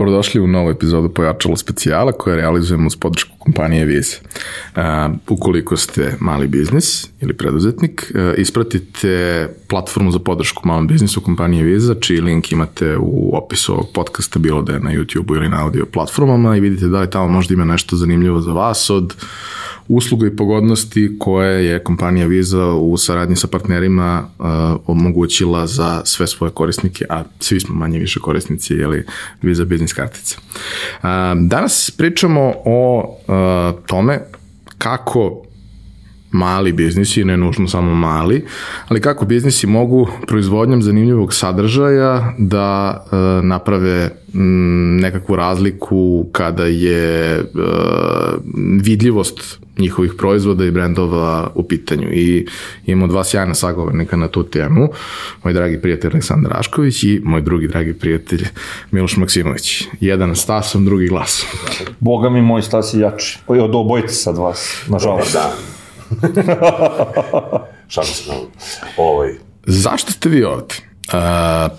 Dobrodošli u novu epizodu Pojačalo specijala koje realizujemo uz podršku kompanije Vize. Uh, ukoliko ste mali biznis ili preduzetnik, uh, ispratite platformu za podršku malom biznisu kompanije Viza, čiji link imate u opisu ovog podcasta, bilo da je na YouTube ili na audio platformama i vidite da li tamo možda ima nešto zanimljivo za vas od usluga i pogodnosti koje je kompanija Visa u saradnji sa partnerima uh, omogućila za sve svoje korisnike, a svi smo manje više korisnici jeli, Visa biznis kartice. Uh, danas pričamo o uh, tome kako mali biznisi, ne nužno samo mali, ali kako biznisi mogu proizvodnjom zanimljivog sadržaja da e, naprave m, nekakvu razliku kada je e, vidljivost njihovih proizvoda i brendova u pitanju. I imamo dva sjajna sagovornika na tu temu, moj dragi prijatelj Aleksandar Rašković i moj drugi dragi prijatelj Miloš Maksimović. Jedan stasom, drugi glasom. Boga mi, moj stas je jači. Od obojte sad vas, nažalost. Da. Šalim se. Ovaj. Zašto ste vi ovde? Uh,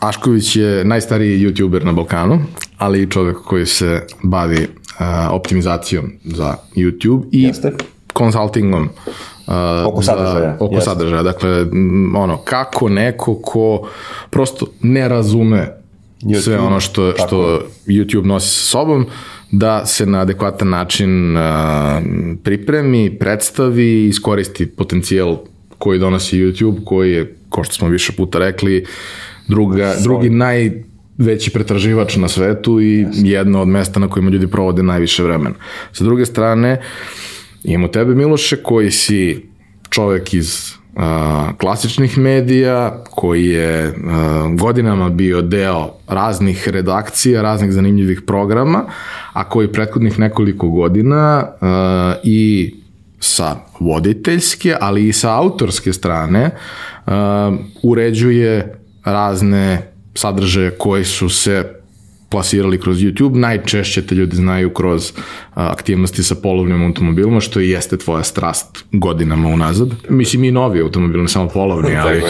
Ašković je najstariji youtuber na Balkanu, ali i čovek koji se bavi uh, optimizacijom za YouTube i Jeste. konsultingom uh, Oko sadržaja, Za, oko jeste. sadržaja. Dakle, m, ono, kako neko ko prosto ne razume YouTube, sve ono što, tako što YouTube nosi sa sobom, da se na adekvatan način pripremi, predstavi i iskoristi potencijal koji donosi YouTube, koji je, kao što smo više puta rekli, druga, drugi najveći pretraživač na svetu i jedno od mesta na kojima ljudi provode najviše vremena. Sa druge strane, imamo tebe Miloše koji si čovek iz klasičnih medija, koji je godinama bio deo raznih redakcija, raznih zanimljivih programa, a koji prethodnih nekoliko godina i sa voditeljske, ali i sa autorske strane uređuje razne sadržaje koji su se plasirali kroz YouTube, najčešće te ljudi znaju kroz aktivnosti sa polovnim automobilima, što i jeste tvoja strast godinama unazad. Mislim i novi automobil, ne samo polovni, ali...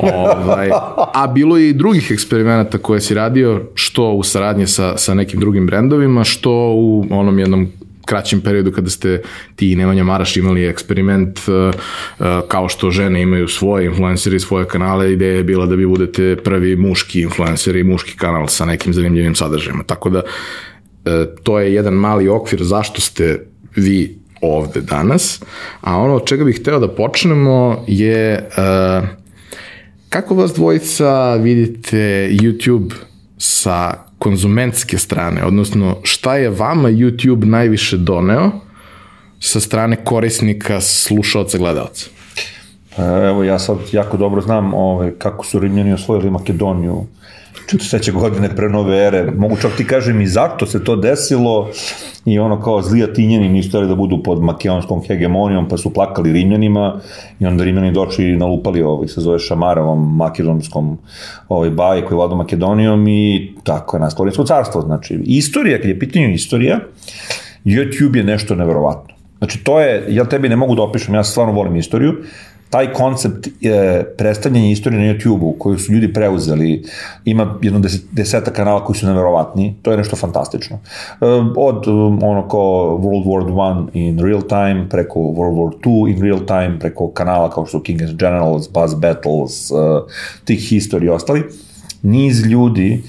ovaj, a bilo je i drugih eksperimenata koje si radio, što u saradnji sa, sa nekim drugim brendovima, što u onom jednom kraćem periodu kada ste ti i Nemanja Maraš imali eksperiment uh, uh, kao što žene imaju svoje influenceri, svoje kanale, ideja je bila da vi budete prvi muški influencer i muški kanal sa nekim zanimljivim sadržajima. Tako da uh, to je jedan mali okvir zašto ste vi ovde danas, a ono od čega bih hteo da počnemo je kako vas dvojica vidite YouTube sa konzumentske strane, odnosno šta je vama YouTube najviše doneo sa strane korisnika, slušalca, gledalca? Pa Evo, ja sad jako dobro znam ovaj, kako su Rimljani osvojili Makedoniju 43. godine pre nove ere. Mogu čak ti kažem i zato se to desilo i ono kao zli Atinjani nisu htjeli da budu pod makedonskom hegemonijom pa su plakali Rimljanima i onda Rimljani došli i nalupali ovaj, se zove Šamarovom makedonskom ovaj, baji koji vlada Makedonijom i tako je nastalo Rimsko carstvo. Znači, istorija, kad je pitanje istorija, YouTube je nešto neverovatno. Znači, to je, ja tebi ne mogu da opišem, ja stvarno volim istoriju, taj koncept e, predstavljanja istorije na YouTube-u koju su ljudi preuzeli, ima jedno deset, deseta kanala koji su neverovatni, to je nešto fantastično. E, od um, ono kao World War 1 in real time, preko World War 2 in real time, preko kanala kao što su King and Generals, Buzz Battles, e, tih history i ostali, niz ljudi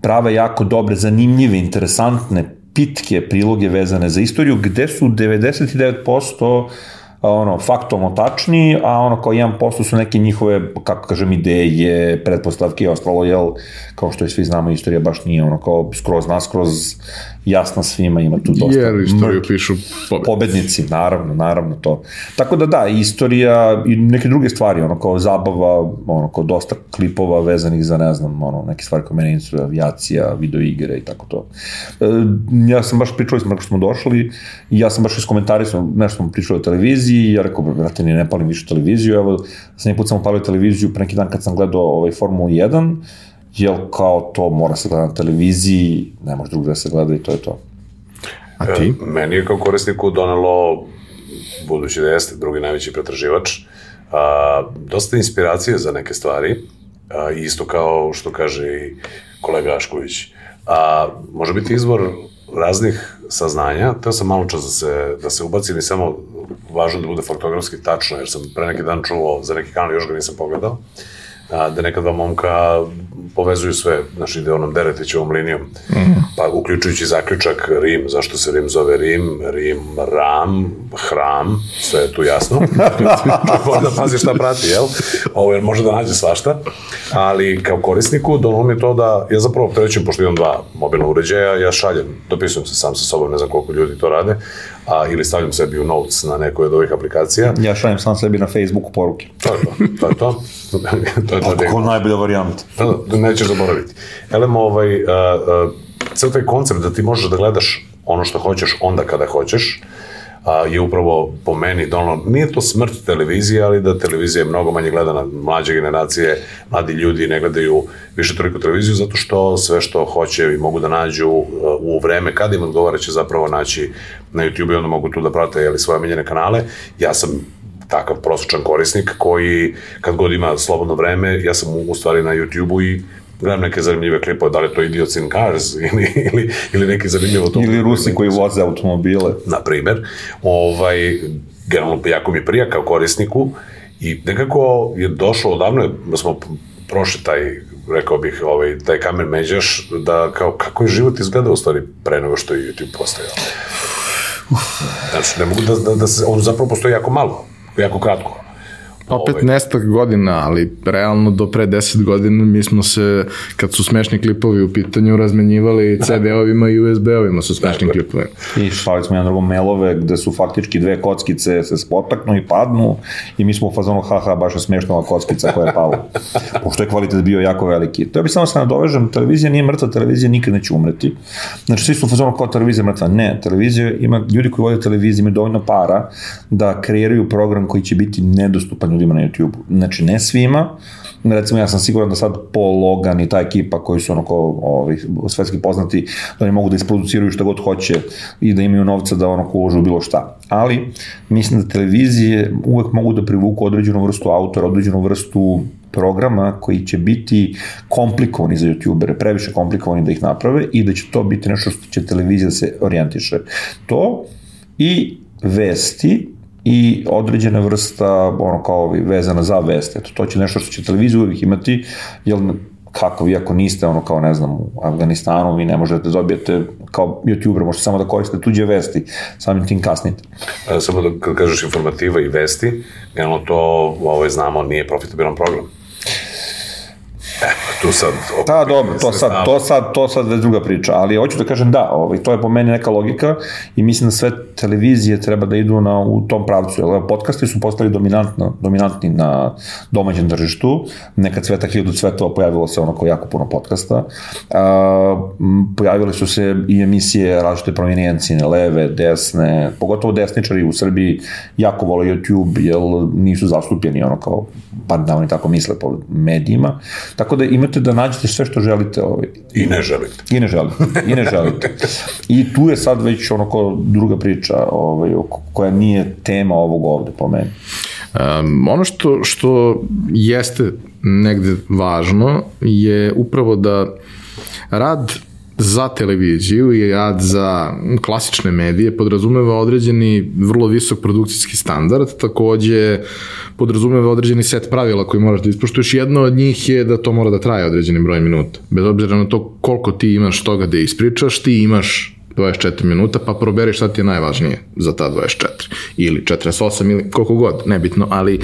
prave jako dobre, zanimljive, interesantne, pitke priloge vezane za istoriju, gde su 99% ono, faktualno tačni, a ono kao 1% su neke njihove, kako kažem, ideje, pretpostavke i ostalo, jel, kao što i svi znamo, istorija baš nije ono kao skroz naskroz jasna svima, ima tu dosta Jer istoriju mrk- pišu pobednici. pobednici, naravno, naravno to. Tako da da, istorija i neke druge stvari, ono kao zabava, ono kao dosta klipova vezanih za, ne znam, ono, neke stvari koje mene interesuju, avijacija, videoigre i tako to. E, ja sam baš pričali smo, smo došli, i ja sam baš iskomentarisao, nešto smo pričali o televiziji, ja rekao, brate, ni ne palim više televiziju, evo, sam put sam palio televiziju pre neki dan kad sam gledao ovaj Formulu 1, jel kao to mora se gleda na televiziji, ne može drugo da se gleda i to je to. A ti? E, Meni je kao korisniku donelo, budući da jeste drugi najveći pretraživač, a, dosta inspiracije za neke stvari, a, isto kao što kaže i kolega Ašković. a, može biti izvor raznih saznanja. Teo sam malo čas da se, da se ubaci, ni samo važno da bude faktografski tačno, jer sam pre neki dan čuo za neki kanal, još ga nisam pogledao, a, da neka dva momka povezuju sve, znaš, ide onom Deretićevom linijom, mm. pa uključujući zaključak Rim, zašto se Rim zove Rim, Rim, Ram, Hram, sve je tu jasno. da pazi šta prati, jel? Ovo, jer može da nađe svašta, ali kao korisniku dono mi je to da, ja zapravo opterećujem, pošto imam dva mobilna uređaja, ja šaljem, dopisujem se sam sa sobom, ne znam koliko ljudi to rade, a, ili stavljam sebi u notes na nekoj od ovih aplikacija. Ja šaljem sam sebi na Facebooku poruke. To je to, to je to. to je to. Kako najbolja varijanta. Da, da, nećeš zaboraviti. Elem, ovaj, uh, uh, ceo taj koncept da ti možeš da gledaš ono što hoćeš onda kada hoćeš, a, je upravo po meni dono, nije to smrt televizije, ali da televizija je mnogo manje gledana, mlađe generacije, mladi ljudi ne gledaju više toliko televiziju, zato što sve što hoće i mogu da nađu u vreme kada im odgovara će zapravo naći na YouTube i onda mogu tu da prate jeli, svoje miljene kanale. Ja sam takav prosječan korisnik koji kad god ima slobodno vreme, ja sam u stvari na YouTube-u i gledam neke zanimljive klipove, da li je to Idiots in Cars ili, ili, ili neki zanimljiv automobil. Ili Rusi koji voze automobile. Na primer. Ovaj, generalno, jako mi prija kao korisniku i nekako je došlo odavno, da smo prošli taj, rekao bih, ovaj, taj kamen međaš, da kao kako je život izgledao u stvari pre nego što je YouTube postojao. Znači, ne mogu da, da, da se, on zapravo postoji jako malo, jako kratko Opet ovaj. nestak godina, ali realno do pre 10 godina mi smo se, kad su smešni klipovi u pitanju, razmenjivali CD-ovima i USB-ovima sa smešnim klipovima. I šali smo jedan drugom mailove gde su faktički dve kockice se spotaknu i padnu i mi smo u fazonu haha, baš je smešna ova kockica koja je pala. Pošto je kvalitet bio jako veliki. To bi samo se nadovežem, televizija nije mrtva, televizija nikad neće umreti. Znači svi su u fazonu kao televizija mrtva. Ne, televizija ima, ljudi koji vode televiziju imaju dovoljno para da kreiraju program koji će biti nedostupan ljudima na YouTube. Znači, ne svima, recimo ja sam siguran da sad Paul Logan i ta ekipa koji su onako ovi, svetski poznati, da oni mogu da isproduciraju šta god hoće i da imaju novca da onako uložu bilo šta. Ali mislim da televizije uvek mogu da privuku određenu vrstu autora, određenu vrstu programa koji će biti komplikovani za youtubere, previše komplikovani da ih naprave i da će to biti nešto što će televizija da se orijentiše. To i vesti i određena vrsta, ono kao vezana za veste. Eto, to će nešto što će televizija uvijek imati, jer kako vi ako niste ono kao ne znam u Afganistanu vi ne možete da dobijete kao youtuber možete samo da koristite tuđe vesti samim tim kasnite e, samo da kad kažeš informativa i vesti generalno to ovo znamo nije profitabilan program tu sad... Da, dobro, to sad, to sad, to sad već druga priča, ali hoću da kažem da, ovaj, to je po meni neka logika i mislim da sve televizije treba da idu na, u tom pravcu, jer podcasti su postali dominantno, dominantni na domaćem tržištu, nekad Sveta hiljadu cvetova pojavilo se onako jako puno podcasta, a, pojavile su se i emisije različite provenijencije, leve, desne, pogotovo desničari u Srbiji jako vole YouTube, jer nisu zastupljeni ono kao, pa da oni tako misle po medijima, tako da imate da nađete sve što želite. Ovaj. I ne želite. I ne želite. I ne želite. I tu je sad već onako druga priča ovaj, koja nije tema ovog ovde po meni. Um, ono što, što jeste negde važno je upravo da rad za televiziju i rad za klasične medije podrazumeva određeni vrlo visok produkcijski standard, takođe podrazumeva određeni set pravila koji moraš da ispoštuješ. Jedno od njih je da to mora da traje određeni broj minuta. Bez obzira na to koliko ti imaš toga da ispričaš, ti imaš 24 minuta, pa proberi šta ti je najvažnije za ta 24. Ili 48 ili koliko god, nebitno, ali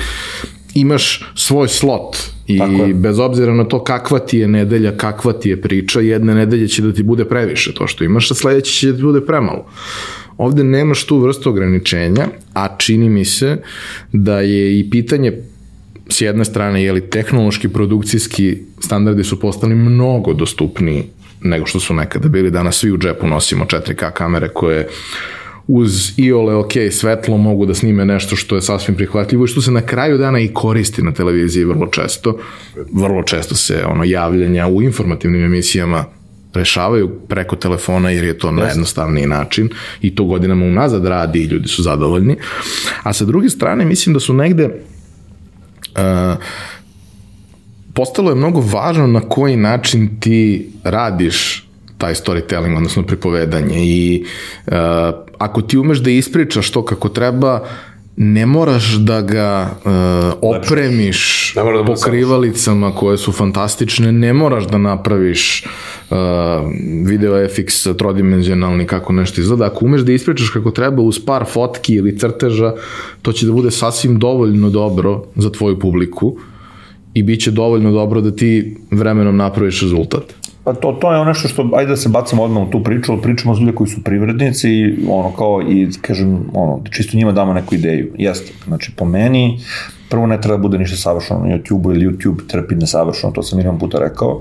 imaš svoj slot i bez obzira na to kakva ti je nedelja, kakva ti je priča, jedne nedelje će da ti bude previše to što imaš, a sledeće će da ti bude premalo. Ovde nemaš tu vrstu ograničenja, a čini mi se da je i pitanje s jedne strane, je li tehnološki, produkcijski standardi su postali mnogo dostupniji nego što su nekada bili. Danas svi u džepu nosimo 4K kamere koje uz iole ok svetlo mogu da snime nešto što je sasvim prihvatljivo i što se na kraju dana i koristi na televiziji vrlo često. Vrlo često se ono javljanja u informativnim emisijama rešavaju preko telefona jer je to najjednostavniji način i to godinama unazad radi i ljudi su zadovoljni. A sa druge strane mislim da su negde uh, postalo je mnogo važno na koji način ti radiš taj storytelling, odnosno pripovedanje i uh, ako ti umeš da ispričaš to kako treba, ne moraš da ga uh, opremiš Ne da pokrivalicama koje su fantastične, ne moraš da napraviš uh, video FX trodimenzionalni kako nešto izgleda. Ako umeš da ispričaš kako treba uz par fotki ili crteža, to će da bude sasvim dovoljno dobro za tvoju publiku i bit će dovoljno dobro da ti vremenom napraviš rezultat. Pa to, to je nešto što, ajde da se bacimo odmah u tu priču, ali pričamo s ljudi koji su privrednici i ono kao i kažem, ono, da čisto njima damo neku ideju. Jeste, znači po meni, prvo ne treba da bude ništa savršeno na YouTube-u ili YouTube trpi nesavršeno, to sam milion puta rekao.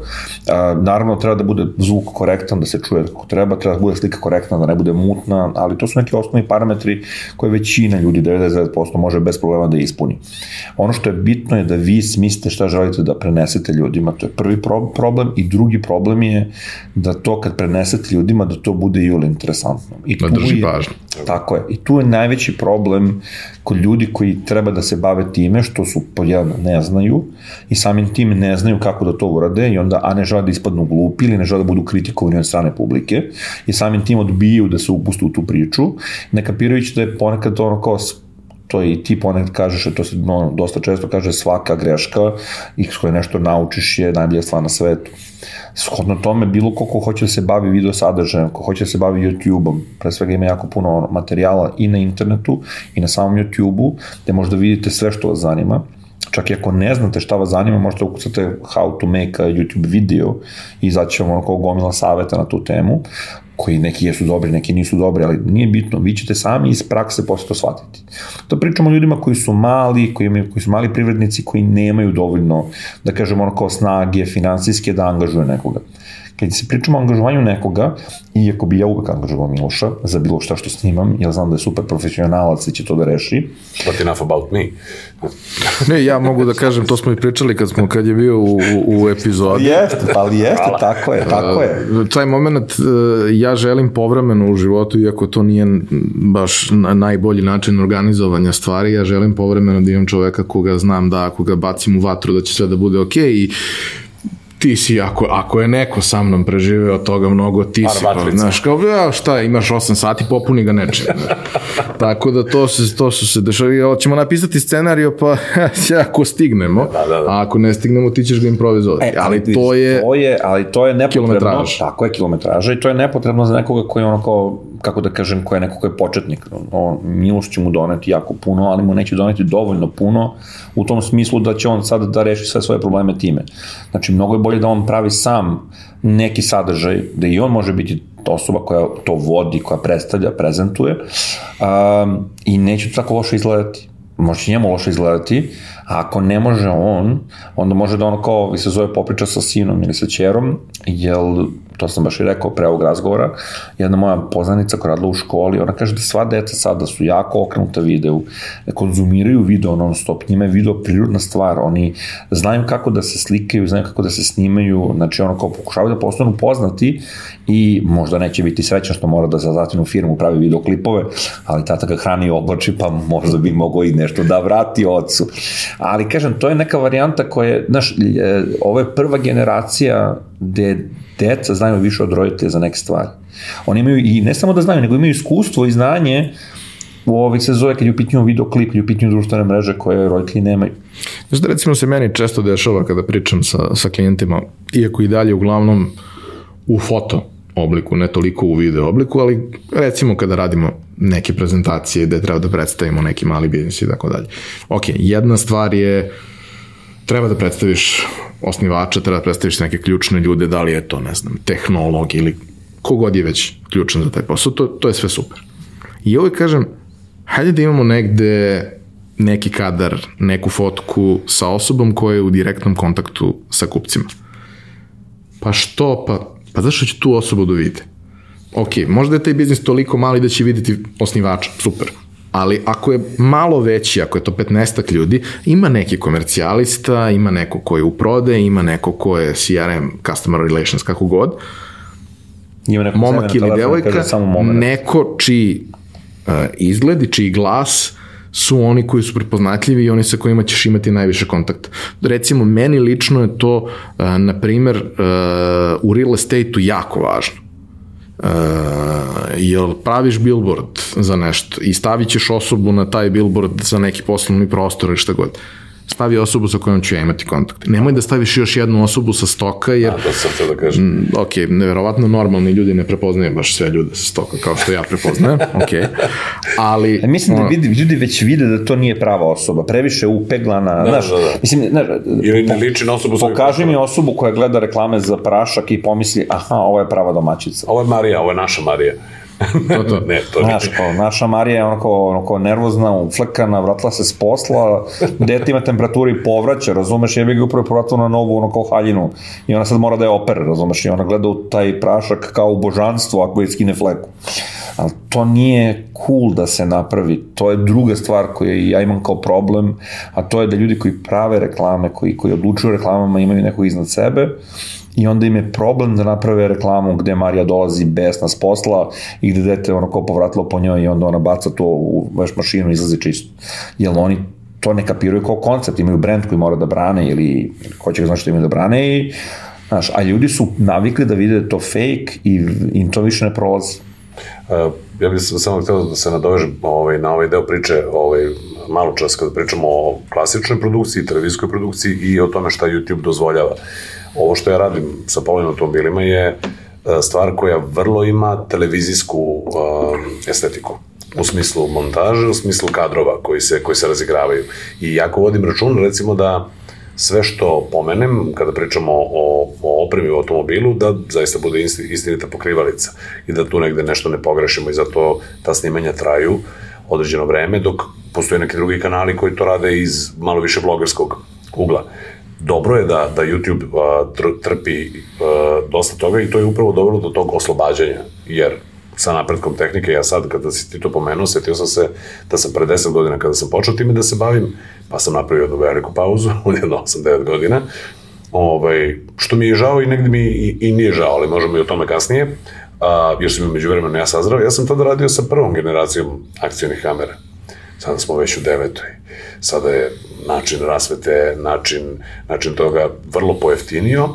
A, naravno, treba da bude zvuk korektan, da se čuje kako treba, treba da bude slika korektna, da ne bude mutna, ali to su neki osnovni parametri koje većina ljudi, 99% može bez problema da ispuni. Ono što je bitno je da vi smislite šta želite da prenesete ljudima, to je prvi pro- problem i drugi problem je da to kad prenesete ljudima da to bude i interesantno. I Da drži je- pažnju. Tako je. I tu je najveći problem kod ljudi koji treba da se bave time što su po jedan ne znaju i samim tim ne znaju kako da to urade i onda a ne žele da ispadnu glupi ili ne žele da budu kritikovani od strane publike i samim tim odbijaju da se upuste u tu priču, ne kapirajući da je ponekad ono kao to i ti ponekad kažeš, to se no, dosta često kaže svaka greška i s koje nešto naučiš je najbolja stvar na svetu. Shodno tome, bilo ko ko hoće da se bavi video sadržajem, ko hoće da se bavi YouTube-om, pre svega ima jako puno materijala i na internetu i na samom YouTube-u, gde možda vidite sve što vas zanima, čak i ako ne znate šta vas zanima, možete ukucate how to make a YouTube video i izaći vam ono kao gomila saveta na tu temu, koji neki jesu dobri, neki nisu dobri, ali nije bitno, vi ćete sami iz prakse posle to shvatiti. To pričamo o ljudima koji su mali, koji, imaju, koji su mali privrednici, koji nemaju dovoljno, da kažemo ono kao snage, finansijske da angažuje nekoga. Kad se pričamo o angažovanju nekoga, iako bi ja uvek angažovao Miloša za bilo šta što snimam, jer znam da je super profesionalac i će to da reši, But enough about me. Ne, ja mogu da kažem, to smo i pričali kad smo kad je bio u, u, epizodi. Jeste, ali jeste, tako je, tako je. Taj moment e, ja želim povremeno u životu, iako to nije baš na- najbolji način organizovanja stvari, ja želim povremeno da imam čoveka koga znam da ako ga bacim u vatru da će sve da bude okej i ti si, ako, ako je neko sa mnom preživeo toga mnogo, ti si, pa, znaš, kao, ja, šta, imaš 8 sati, popuni ga nečim. Tako da to se, to su se dešavaju, ćemo napisati scenario, pa ako stignemo, Da, da, da. a ako ne stignemo, ti ćeš ga improvizovati. E, ali vidiš, to je, to je, ali to je nepotrebno. Kilometraža. Tako je kilometraža i to je nepotrebno za nekoga koji je ono kao, kako da kažem, koji je neko koji je početnik. On, Miloš će mu doneti jako puno, ali mu neće doneti dovoljno puno u tom smislu da će on sad da reši sve svoje probleme time. Znači, mnogo je bolje da on pravi sam neki sadržaj, da i on može biti osoba koja to vodi, koja predstavlja, prezentuje um, i neće tako loše izgledati može njemu loše izgledati, a ako ne može on, onda može da ono kao, se zove popriča sa sinom ili sa čerom, jel, to sam baš i rekao pre ovog razgovora, jedna moja poznanica koja radila u školi, ona kaže da sva deca sada su jako okrenuta videu, da konzumiraju video non stop, njima je video prirodna stvar, oni znaju kako da se slikaju, znaju kako da se snimaju, znači ono kao pokušavaju da postanu poznati i možda neće biti srećan što mora da za zatinu firmu pravi videoklipove, ali tata ga hrani i oblači, pa možda bi mogao i nešto da vrati ocu. Ali kažem, to je neka varijanta koja je, znaš, e, ovo je prva generacija gde deca znaju više od roditelja za neke stvari. Oni imaju i ne samo da znaju, nego imaju iskustvo i znanje u ovoj se zove kad je u pitanju videoklip, kad je u pitanju društvene mreže koje roditelji nemaju. Znaš da recimo se meni često dešava kada pričam sa, sa klijentima, iako i dalje uglavnom u foto obliku, ne toliko u video obliku, ali recimo kada radimo neke prezentacije gde treba da predstavimo neki mali biznis i tako dalje. Ok, jedna stvar je treba da predstaviš osnivača, treba da predstaviš neke ključne ljude, da li je to, ne znam, tehnolog ili kogod je već ključan za taj posao, to, to je sve super. I uvijek kažem, hajde da imamo negde neki kadar, neku fotku sa osobom koja je u direktnom kontaktu sa kupcima. Pa što? Pa, pa zašto će tu osobu da vide? Ok, možda je taj biznis toliko mali da će videti osnivača, super. Ali ako je malo veći, ako je to 15 ljudi, ima neki komercijalista, ima neko ko je u prode, ima neko ko je CRM, Customer Relations, kako god, Ima neko momak ili devojka, kaže samo moment. neko čiji uh, izgled i čiji glas su oni koji su prepoznatljivi i oni sa kojima ćeš imati najviše kontakta. Recimo, meni lično je to, uh, na primer, uh, u real estate-u jako važno. Uh, jel praviš billboard za nešto i stavit ćeš osobu na taj billboard za neki poslovni prostor ili šta god stavi osobu sa kojom ću ja imati kontakt. Nemoj da staviš još jednu osobu sa stoka, jer... A, to sam htio da kažem. Mm, ok, neverovatno normalni ljudi ne prepoznaju baš sve ljude sa stoka, kao što ja prepoznajem, ok. Ali... E, mislim da vidi, ljudi već vide da to nije prava osoba, previše upeglana, Da, znaš, da, da. mislim, znaš, Ili ne liči na osobu pokaži mi osobu koja gleda reklame za prašak i pomisli, aha, ovo je prava domaćica. Ovo je Marija, ovo je naša Marija. To, to. ne, to Znaš, kao, naša Marija je onako, onako nervozna, uflekana, vratila se s posla, dete ima temperaturu i povraća, razumeš, jebi ga upravo povratila na novu ono kao haljinu i ona sad mora da je opere, razumeš, i ona gleda u taj prašak kao u božanstvo ako je skine fleku. Ali to nije cool da se napravi, to je druga stvar koju ja imam kao problem, a to je da ljudi koji prave reklame, koji, koji odlučuju reklamama imaju nekog iznad sebe, i onda im je problem da naprave reklamu gde Marija dolazi besna s posla i gde dete ono kao povratilo po njoj i onda ona baca to u veš mašinu i izlazi čisto. Jer oni to ne kapiraju kao koncept, imaju brand koji mora da brane ili, ko će ga znači što imaju da brane i Znaš, a ljudi su navikli da vide da to fake i im to više ne prolazi. Uh, ja bih samo htio da se nadovežem ovaj, na ovaj deo priče ovaj, malo čas kada pričamo o klasičnoj produkciji, televizijskoj produkciji i o tome šta YouTube dozvoljava. Ovo što ja radim sa polovnim automobilima je e, stvar koja vrlo ima televizijsku um, estetiku u smislu montaže, u smislu kadrova koji se, koji se razigravaju. I jako vodim račun, recimo da sve što pomenem kada pričamo o, o opremi u automobilu, da zaista bude isti- istinita pokrivalica i da tu negde nešto ne pogrešimo i zato ta snimanja traju određeno vreme, dok postoje neki drugi kanali koji to rade iz malo više vlogerskog ugla. Dobro je da, da YouTube a, tr, trpi a, dosta toga i to je upravo dobro do tog oslobađanja, jer sa napretkom tehnike, ja sad kada si ti to pomenuo, setio sam se da sam pre 10 godina kada sam počeo time da se bavim, pa sam napravio jednu veliku pauzu od jedno 8-9 godina, ovaj, što mi je žao i negde mi i, i nije žao, ali možemo i o tome kasnije, a, jer sam među vremenu ja sazrao, ja sam tada radio sa prvom generacijom akcijnih kamera. Sada smo već u devetoj. Sada je način rasvete, način, način toga vrlo pojeftinio,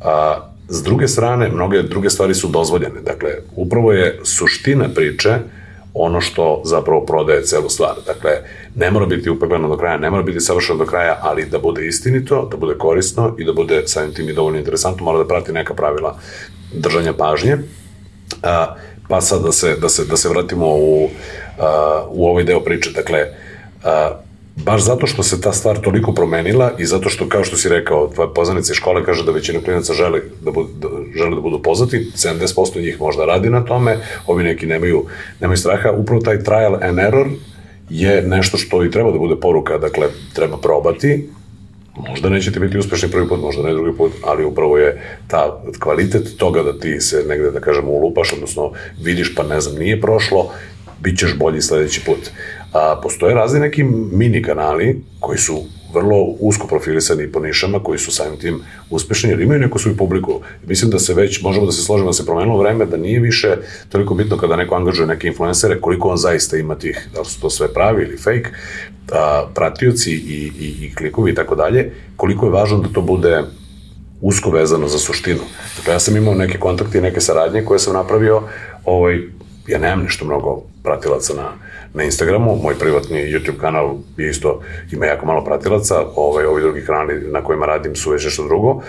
a s druge strane, mnoge druge stvari su dozvoljene. Dakle, upravo je suština priče ono što zapravo prodaje celu stvar. Dakle, ne mora biti upeglano do kraja, ne mora biti savršeno do kraja, ali da bude istinito, da bude korisno i da bude samim tim i dovoljno interesantno, mora da prati neka pravila držanja pažnje. A, pa sad da se, da se, da se vratimo u, u ovaj deo priče. Dakle, baš zato što se ta stvar toliko promenila i zato što, kao što si rekao, tvoja poznanica iz škole kaže da većina klinaca žele da, budu, da, žele da budu poznati, 70% njih možda radi na tome, ovi neki nemaju, nemaju straha, upravo taj trial and error je nešto što i treba da bude poruka, dakle, treba probati, možda nećete biti uspešni prvi put, možda ne drugi put, ali upravo je ta kvalitet toga da ti se negde, da kažemo, ulupaš, odnosno vidiš pa ne znam, nije prošlo, bit ćeš bolji sledeći put. A, postoje razni neki mini kanali koji su vrlo usko profilisani po nišama, koji su samim tim uspešni, jer imaju neku svoju publiku. Mislim da se već, možemo da se složimo da se promenilo vreme, da nije više toliko bitno kada neko angažuje neke influencere, koliko on zaista ima tih, da li su to sve pravi ili fake, a, pratioci i, i, i klikovi i tako dalje, koliko je važno da to bude usko vezano za suštinu. Dakle, ja sam imao neke kontakte i neke saradnje koje sam napravio, ovaj, ja nemam nešto mnogo pratilaca na, na Instagramu, moj privatni YouTube kanal je isto, ima jako malo pratilaca, ovaj, ovi drugi kanali na kojima radim su već nešto drugo,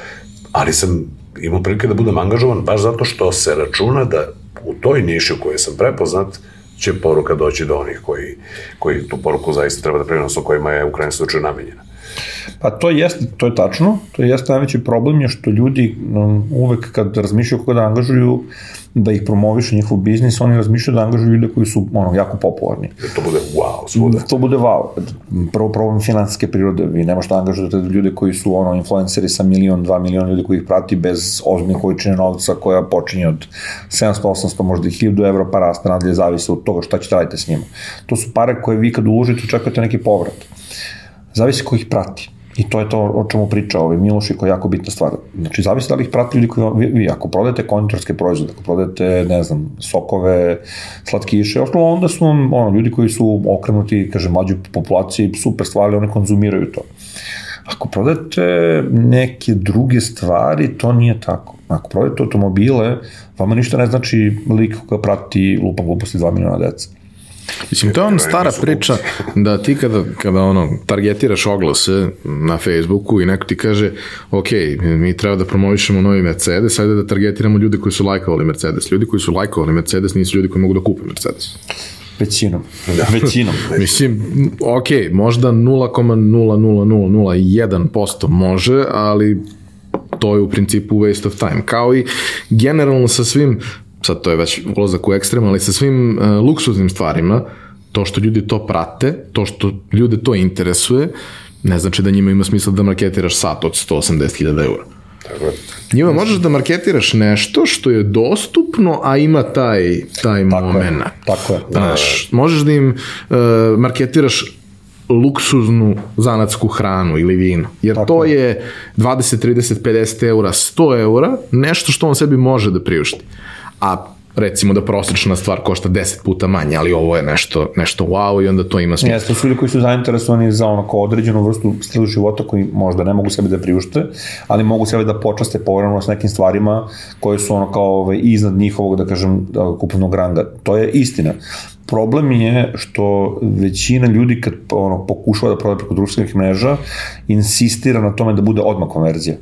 ali sam imao prilike da budem angažovan baš zato što se računa da u toj niši u kojoj sam prepoznat, će poruka doći do onih koji, koji tu poruku zaista treba da primenu, kojima je u krajnjem slučaju namenjena. Pa to jeste, to je tačno, to jeste najveći problem je što ljudi um, uvek kad razmišljaju kako da angažuju, da ih promovišu njihov biznis, oni razmišljaju da angažuju ljude koji su ono, jako popularni. Da to bude wow svuda. To bude wow. Prvo problem finansijske prirode, vi ne možete da angažujete ljude koji su ono, influenceri sa milion, dva miliona ljudi koji ih prati bez ozbiljne količine novca koja počinje od 700, 800, možda i 1000 evra pa raste nadalje, zavise od toga šta ćete raditi s njima. To su pare koje vi kad uložite očekujete neki povrat. Zavisi ko ih prati. I to je to o čemu priča ovaj Miloš i koja je jako bitna stvar. Znači, zavisi da li ih prati ljudi koji, vi, vi ako prodajete konditorske proizvode, ako prodajete, ne znam, sokove, slatkiše, ostalo, onda su vam ono, ljudi koji su okrenuti, kaže, mlađoj populaciji, super stvari, oni konzumiraju to. Ako prodajete neke druge stvari, to nije tako. Ako prodajete automobile, vama ništa ne znači lik koga prati lupa gluposti 2 miliona deca. Mislim, to je ona stara priča da ti kada, kada ono, targetiraš oglase na Facebooku i neko ti kaže, ok, mi treba da promovišemo novi Mercedes, ajde da targetiramo ljude koji su lajkovali Mercedes. Ljudi koji su lajkovali Mercedes nisu ljudi koji mogu da kupe Mercedes. Većinom. Da. Većinom. Mislim, ok, možda 0,00001% može, ali to je u principu waste of time. Kao i generalno sa svim, sad to je već ulazak u ekstrem, ali sa svim uh, luksuznim stvarima, to što ljudi to prate, to što ljude to interesuje, ne znači da njima ima smisla da marketiraš sat od 180.000 eura. Tako je. Njima možeš da marketiraš nešto što je dostupno, a ima taj, taj tako moment. Je, tako je. Znaš, možeš da im uh, marketiraš luksuznu zanatsku hranu ili vino. Jer Tako. to je 20, 30, 50 eura, 100 eura, nešto što on sebi može da priušti. A recimo da prosječna stvar košta 10 puta manje, ali ovo je nešto, nešto wow i onda to ima smisla. Jeste, su ljudi koji su zainteresovani za ono kao određenu vrstu stilu života koji možda ne mogu sebi da priušte, ali mogu sebi da počaste povremeno s nekim stvarima koje su ono kao ovaj, iznad njihovog, da kažem, kupovnog ranga. To je istina. Problem je što većina ljudi kad ono, pokušava da prodaje preko društvenih mreža insistira na tome da bude odmah konverzija.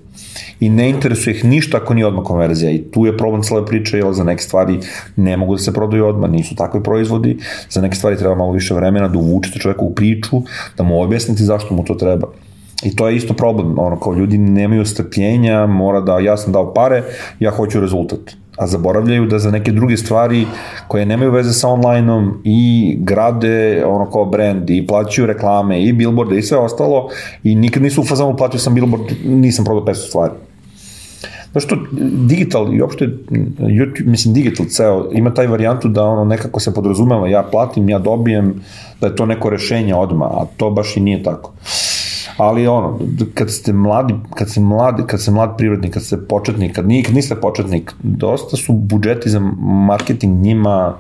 I ne interesuje ih ništa ako nije odmah konverzija. I tu je problem cele priče, jer za neke stvari ne mogu da se prodaju odmah, nisu takvi proizvodi. Za neke stvari treba malo više vremena da uvučete čoveka u priču, da mu objasnite zašto mu to treba. I to je isto problem, ono, kao ljudi nemaju strpljenja, mora da, ja sam dao pare, ja hoću rezultat a zaboravljaju da za neke druge stvari koje nemaju veze sa onlajnom i grade ono kao brand i plaćaju reklame i billboarde i sve ostalo i nikad nisu u fazonu platio sam billboard, nisam prodao 500 stvari. Znaš što, digital i uopšte, YouTube, mislim, digital ceo, ima taj varijantu da ono nekako se podrazumeva, ja platim, ja dobijem, da je to neko rešenje odma, a to baš i nije tako. Ali ono, kad ste mladi, kad ste mladi, kad ste mlad privrednik, kad ste početnik, kad, nikad niste početnik, dosta su budžeti za marketing njima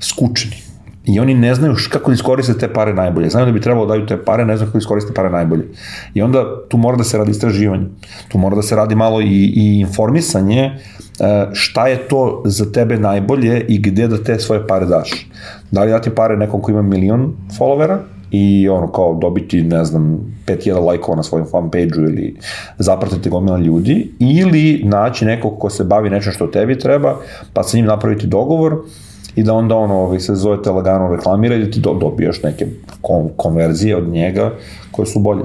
skučeni. I oni ne znaju kako da iskoriste te pare najbolje. Znaju da bi trebalo da daju te pare, ne znaju kako da iskoriste pare najbolje. I onda tu mora da se radi istraživanje. Tu mora da se radi malo i, i informisanje e, šta je to za tebe najbolje i gde da te svoje pare daš. Da li dati pare nekom ko ima milion followera i ono kao dobiti, ne znam, 5000 lajkova na svojom fanpage-u ili zapratiti gomila ljudi ili naći nekog ko se bavi nečem što tebi treba, pa sa njim napraviti dogovor i da onda ono ovaj, se zovete lagano reklamira i da ti do, dobijaš neke kon, konverzije od njega koje su bolje.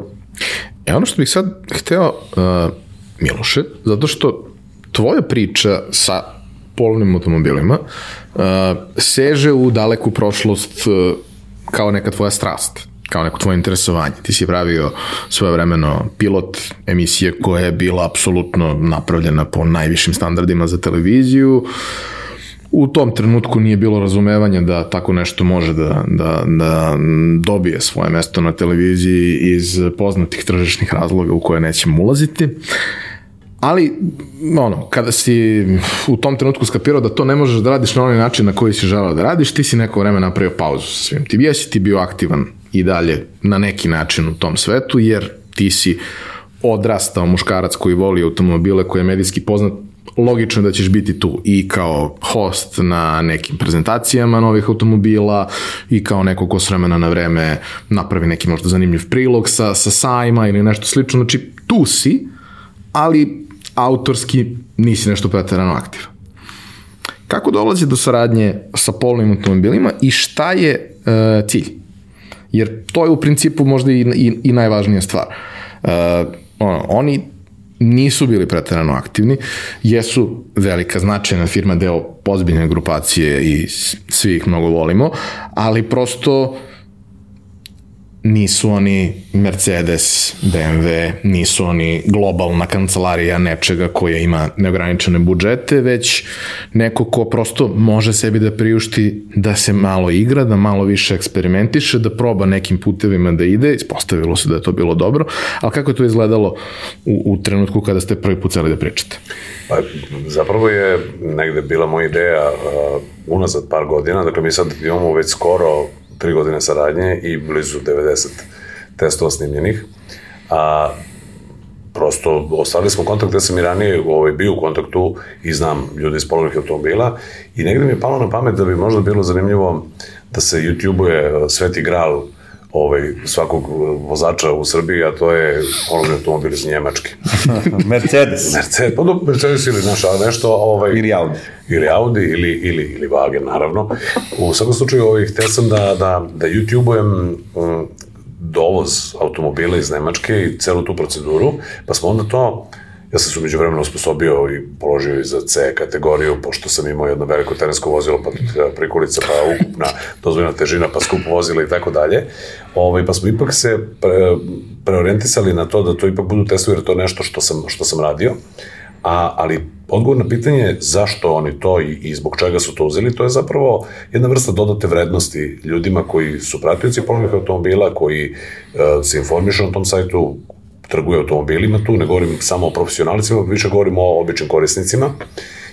E ono što bih sad hteo, uh, Miloše, zato što tvoja priča sa polovnim automobilima uh, seže u daleku prošlost uh, kao neka tvoja strast kao neko tvoje interesovanje. Ti si pravio svoje vremeno pilot emisije koja je bila apsolutno napravljena po najvišim standardima za televiziju. U tom trenutku nije bilo razumevanja da tako nešto može da, da, da dobije svoje mesto na televiziji iz poznatih tržišnih razloga u koje nećemo ulaziti. Uh, ali ono, kada si u tom trenutku skapirao da to ne možeš da radiš na onaj način na koji si želeo da radiš, ti si neko vreme napravio pauzu sa svim. Ti jesi ti bio aktivan i dalje na neki način u tom svetu, jer ti si odrastao muškarac koji voli automobile, koji je medijski poznat, logično da ćeš biti tu i kao host na nekim prezentacijama novih automobila i kao neko ko s vremena na vreme napravi neki možda zanimljiv prilog sa, sa sajma ili nešto slično. Znači, tu si, ali autorski nisi nešto pretarano aktivan. Kako dolazi do saradnje sa polnim automobilima i šta je e, cilj? Jer to je u principu možda i, i, i najvažnija stvar. E, ono, oni nisu bili pretarano aktivni, jesu velika značajna firma, deo pozbiljne grupacije i svi ih mnogo volimo, ali prosto nisu oni Mercedes, BMW, nisu oni globalna kancelarija nečega koja ima neograničene budžete, već neko ko prosto može sebi da priušti da se malo igra, da malo više eksperimentiše, da proba nekim putevima da ide, ispostavilo se da je to bilo dobro, ali kako je to izgledalo u, u trenutku kada ste prvi put celi da pričate? Pa, zapravo je negde bila moja ideja uh, unazad par godina, dakle mi sad imamo već skoro tri godine saradnje i blizu 90 testova snimljenih. a, prosto ostavili smo kontakt gde sam i ranije ovaj, bio u kontaktu i znam ljude iz polovnih automobila i negde mi je palo na pamet da bi možda bilo zanimljivo da se YouTube-uje Sveti Gral ovaj, svakog vozača u Srbiji, a to je polovni automobil iz Njemačke. Mercedes. Mercedes, pa do Mercedes ili znaš, ali nešto... Ovaj, Ili Audi. ili Audi ili, ili, ili Wagen, naravno. U svakom slučaju, ovaj, hteo sam da, da, da YouTube-ujem um, dovoz automobila iz Nemačke i celu tu proceduru, pa smo onda to Ja sam se umeđu vremena usposobio i položio i za C kategoriju, pošto sam imao jedno veliko terensko vozilo, pa prikolica, pa ukupna dozvoljena težina, pa skup vozila i tako dalje. Ovaj, pa smo ipak se pre, preorientisali na to da to ipak budu testovi, jer to je nešto što sam, što sam radio. A, ali odgovor na pitanje zašto oni to i, i zbog čega su to uzeli, to je zapravo jedna vrsta dodate vrednosti ljudima koji su pratioci polovnih automobila, koji uh, se informišu na tom sajtu, trguje automobilima tu, ne govorim samo o profesionalicima, više govorim o običnim korisnicima,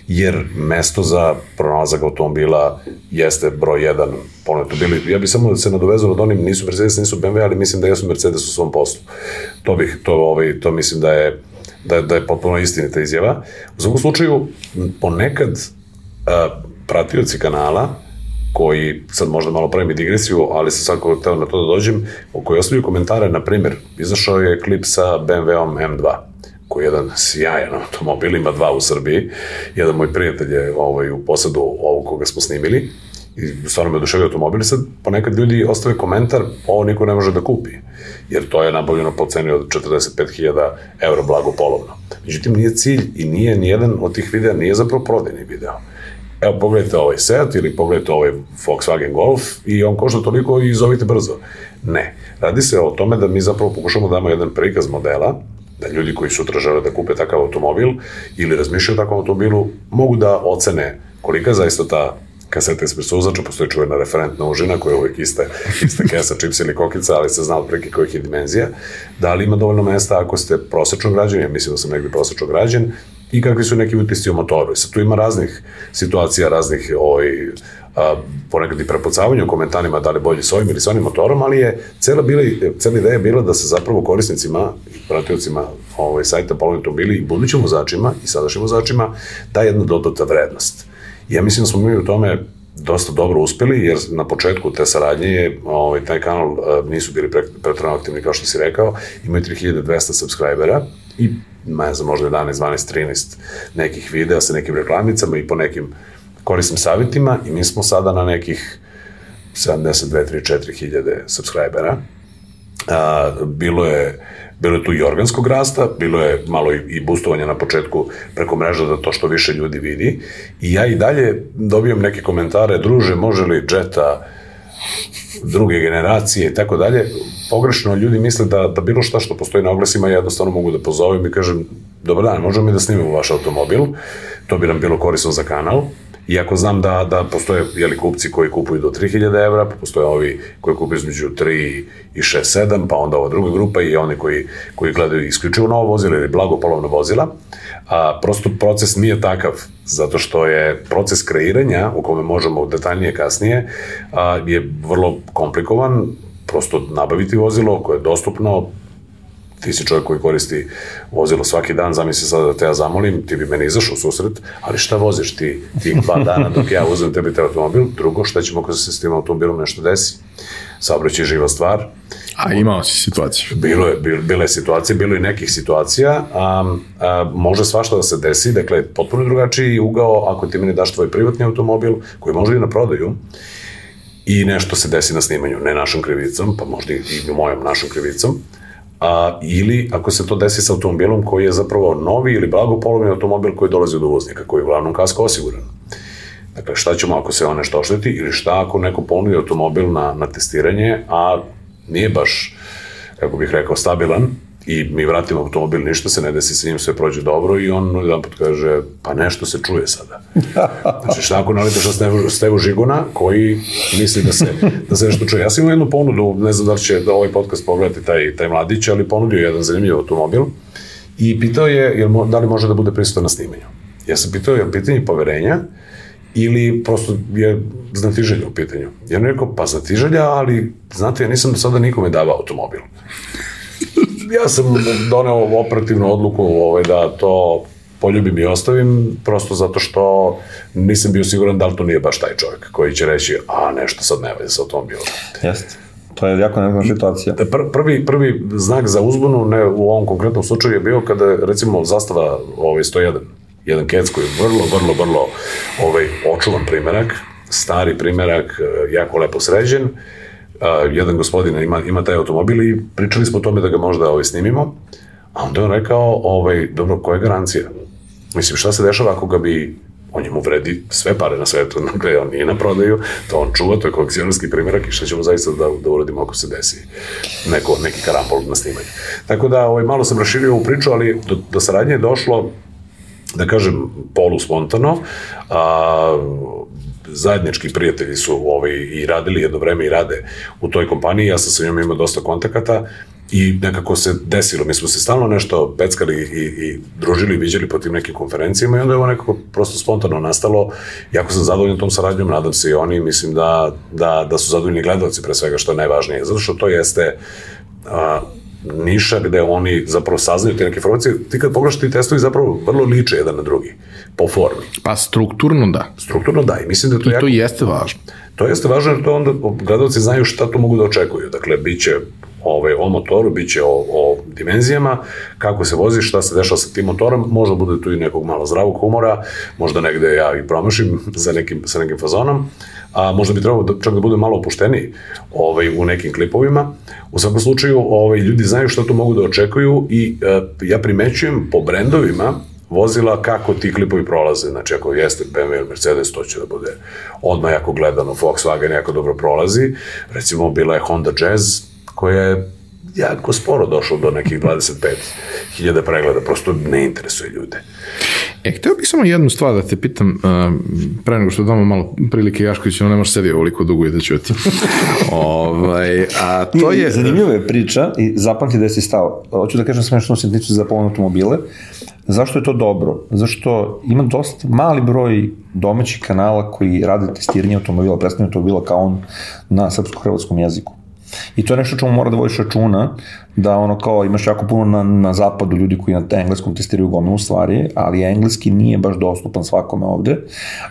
jer mesto za pronalazak automobila jeste broj 1 polovni automobili. Ja bih samo da se nadovezao od onim, nisu Mercedes, nisu BMW, ali mislim da jesu Mercedes u svom poslu. To bih, to, ovaj, to mislim da je da, da je potpuno istinita izjava. U svakom slučaju, ponekad a, pratioci kanala koji, sad možda malo pravim i digresiju, ali sam svakako hteo na to da dođem, koji ostavljaju komentare, na primjer, izašao je klip sa BMW-om M2, koji je jedan sjajan automobil, ima dva u Srbiji, jedan moj prijatelj je ovaj, u posadu ovog koga smo snimili, i stvarno me oduševio automobil, sad ponekad ljudi ostave komentar, ovo niko ne može da kupi, jer to je nabavljeno po ceni od 45.000 euro blago polovno. Međutim, nije cilj i nije nijedan od tih videa, nije zapravo prodajni video evo pogledajte ovaj Seat ili pogledajte ovaj Volkswagen Golf i on košta toliko i zovite brzo. Ne. Radi se o tome da mi zapravo pokušamo da damo jedan prikaz modela, da ljudi koji sutra žele da kupe takav automobil ili razmišljaju o takvom automobilu mogu da ocene kolika zaista ta kaseta ispred suzača, postoji čuvena referentna užina koja je uvijek iste, iste kesa, čips ili kokica, ali se zna otprilike kojih je dimenzija. Da li ima dovoljno mesta ako ste prosečno građan, ja mislim da sam negdje prosečno građan, i kakvi su neki utisci o motoru. Sad tu ima raznih situacija, raznih ovaj, a, ponekad i prepucavanja u komentarima da li bolje s ovim ili s onim motorom, ali je cela, bila, cela ideja bila da se zapravo korisnicima i pratiocima ovaj, sajta Polovni automobili i budućim vozačima i sadašnjim vozačima da jedna dodata vrednost. Ja mislim da smo mi u tome dosta dobro uspeli, jer na početku te saradnje je, ovaj, taj kanal nisu bili pre, pretrano aktivni, kao što si rekao, imaju 3200 subscribera i ne znam, možda 11, 12, 13 nekih videa sa nekim reklamicama i po nekim korisnim savjetima i mi smo sada na nekih 72, 3, 4 hiljade subscribera. A, bilo je bilo je tu i organskog rasta, bilo je malo i, i boostovanja na početku preko mreža da to što više ljudi vidi. I ja i dalje dobijam neke komentare, druže, može li Jetta druge generacije i tako dalje, pogrešno ljudi misle da, da bilo šta što postoji na oglasima jednostavno mogu da pozovem i kažem dobar dan, možemo mi da snimimo vaš automobil, to bi nam bilo korisno za kanal, Iako znam da, da postoje jeli, kupci koji kupuju do 3000 evra, pa postoje ovi koji kupuju između 3 i 6, 7, pa onda ova druga grupa i oni koji, koji gledaju isključivo novo vozilo ili blago polovno vozila. A, prosto proces nije takav, zato što je proces kreiranja, u kome možemo detaljnije kasnije, a, je vrlo komplikovan, prosto nabaviti vozilo koje je dostupno, ti si čovjek koji koristi vozilo svaki dan, zamisli sada da te ja zamolim, ti bi meni izašao u susret, ali šta voziš ti tih dva dana dok ja uzmem tebi te automobil? Drugo, šta ćemo ako se s tim automobilom nešto desi? Saobraćaj je živa stvar. A imao si situaciju. Bilo je, bil, bile situacije, bilo i nekih situacija, a, a, može svašta da se desi, dakle, potpuno drugačiji ugao ako ti meni daš tvoj privatni automobil, koji može i na prodaju, i nešto se desi na snimanju, ne našom krivicom, pa možda i mojom našom krivicom, a, ili ako se to desi sa automobilom koji je zapravo novi ili blagopolovni automobil koji dolazi od uvoznika, koji je uglavnom kasko osiguran. Dakle, šta ćemo ako se on nešto ošteti ili šta ako neko ponudi automobil na, na testiranje, a nije baš, kako bih rekao, stabilan, i mi vratimo automobil, ništa se ne desi sa njim, sve prođe dobro i on jedan put kaže, pa nešto se čuje sada. Znači, šta ako nalitaš na stevu, stevu žiguna koji misli da se, da se nešto čuje. Ja sam imao jednu ponudu, ne znam da li će da ovaj podcast pogledati taj, taj mladić, ali ponudio jedan zanimljiv automobil i pitao je jel, da li može da bude prisutan na snimanju. Ja sam pitao, je pitanje poverenja ili prosto je znatiželja u pitanju. Ja ne rekao, pa znatiželja, ali znate, ja nisam do sada nikome davao automobil. Ja sam doneo operativnu odluku ovaj, da to poljubim i ostavim, prosto zato što nisam bio siguran da li to nije baš taj čovjek koji će reći, a nešto sad ne veze sa automobilom. Jeste. To je jako nezgodna situacija. Pr prvi, prvi znak za uzbunu, ne u ovom konkretnom slučaju, je bio kada, recimo, zastava ovaj, 101, jedan kec koji je vrlo, vrlo, vrlo ovaj, očuvan primerak, stari primerak, jako lepo sređen, uh, jedan gospodin ima, ima taj automobil i pričali smo o tome da ga možda ovaj, snimimo, a onda je on rekao, ovaj, dobro, koja je garancija? Mislim, šta se dešava ako ga bi on njemu vredi sve pare na svetu, dakle, on nije na prodaju, to on čuva, to je kolekcionarski primjerak i šta ćemo zaista da, da uradimo ako se desi neko, neki karambol na snimanju. Tako da, ovaj, malo sam raširio ovu priču, ali do, do saradnje je došlo, da kažem, polu spontano, a, zajednički prijatelji su ovaj, i radili jedno vreme i rade u toj kompaniji, ja sam sa njom imao dosta kontakata i nekako se desilo, mi smo se stalno nešto peckali i, i družili viđali po tim nekim konferencijama i onda je ovo nekako prosto spontano nastalo. Jako sam zadovoljan tom saradnjom, nadam se i oni, mislim da, da, da su zadovoljni gledalci pre svega što je najvažnije, zato što to jeste niša gde oni zapravo saznaju te neke informacije. Ti kad pogledaš ti testovi zapravo vrlo liče jedan na drugi, po formi. Pa strukturno da. Strukturno da, i mislim da to I jako... to jeste važno. To jeste važno jer to onda gledalci znaju šta to mogu da očekuju. Dakle, bit će ovaj, o motoru, bit će o, o dimenzijama, kako se vozi, šta se dešava sa tim motorom, možda bude tu i nekog malo zdravog humora, možda negde ja i promašim za nekim, sa nekim fazonom, a možda bi trebalo da, čak da bude malo opušteniji ovaj, u nekim klipovima. U svakom slučaju, ovaj, ljudi znaju šta to mogu da očekuju i e, ja primećujem po brendovima vozila kako ti klipovi prolaze. Znači, ako jeste BMW ili Mercedes, to će da bude odmah jako gledano. Volkswagen jako dobro prolazi. Recimo, bila je Honda Jazz, koja je jako sporo došlo do nekih 25.000 pregleda, prosto ne interesuje ljude. E, hteo bih samo jednu stvar da te pitam, uh, pre nego što damo malo prilike Jašković, ono ne može sedi ovoliko dugo i da ćuti. ovaj, a to je... Zanimljiva je priča i zapamti da si stao. Hoću da kažem sve što se tiče za polovne automobile. Zašto je to dobro? Zašto ima dosta mali broj domaćih kanala koji rade testiranje automobila, predstavljanje automobila kao on na srpsko-hrvatskom jeziku. I to je nešto čemu mora da vodiš računa, da ono kao imaš jako puno na, na zapadu ljudi koji na engleskom testiraju gomilu stvari, ali engleski nije baš dostupan svakome ovde,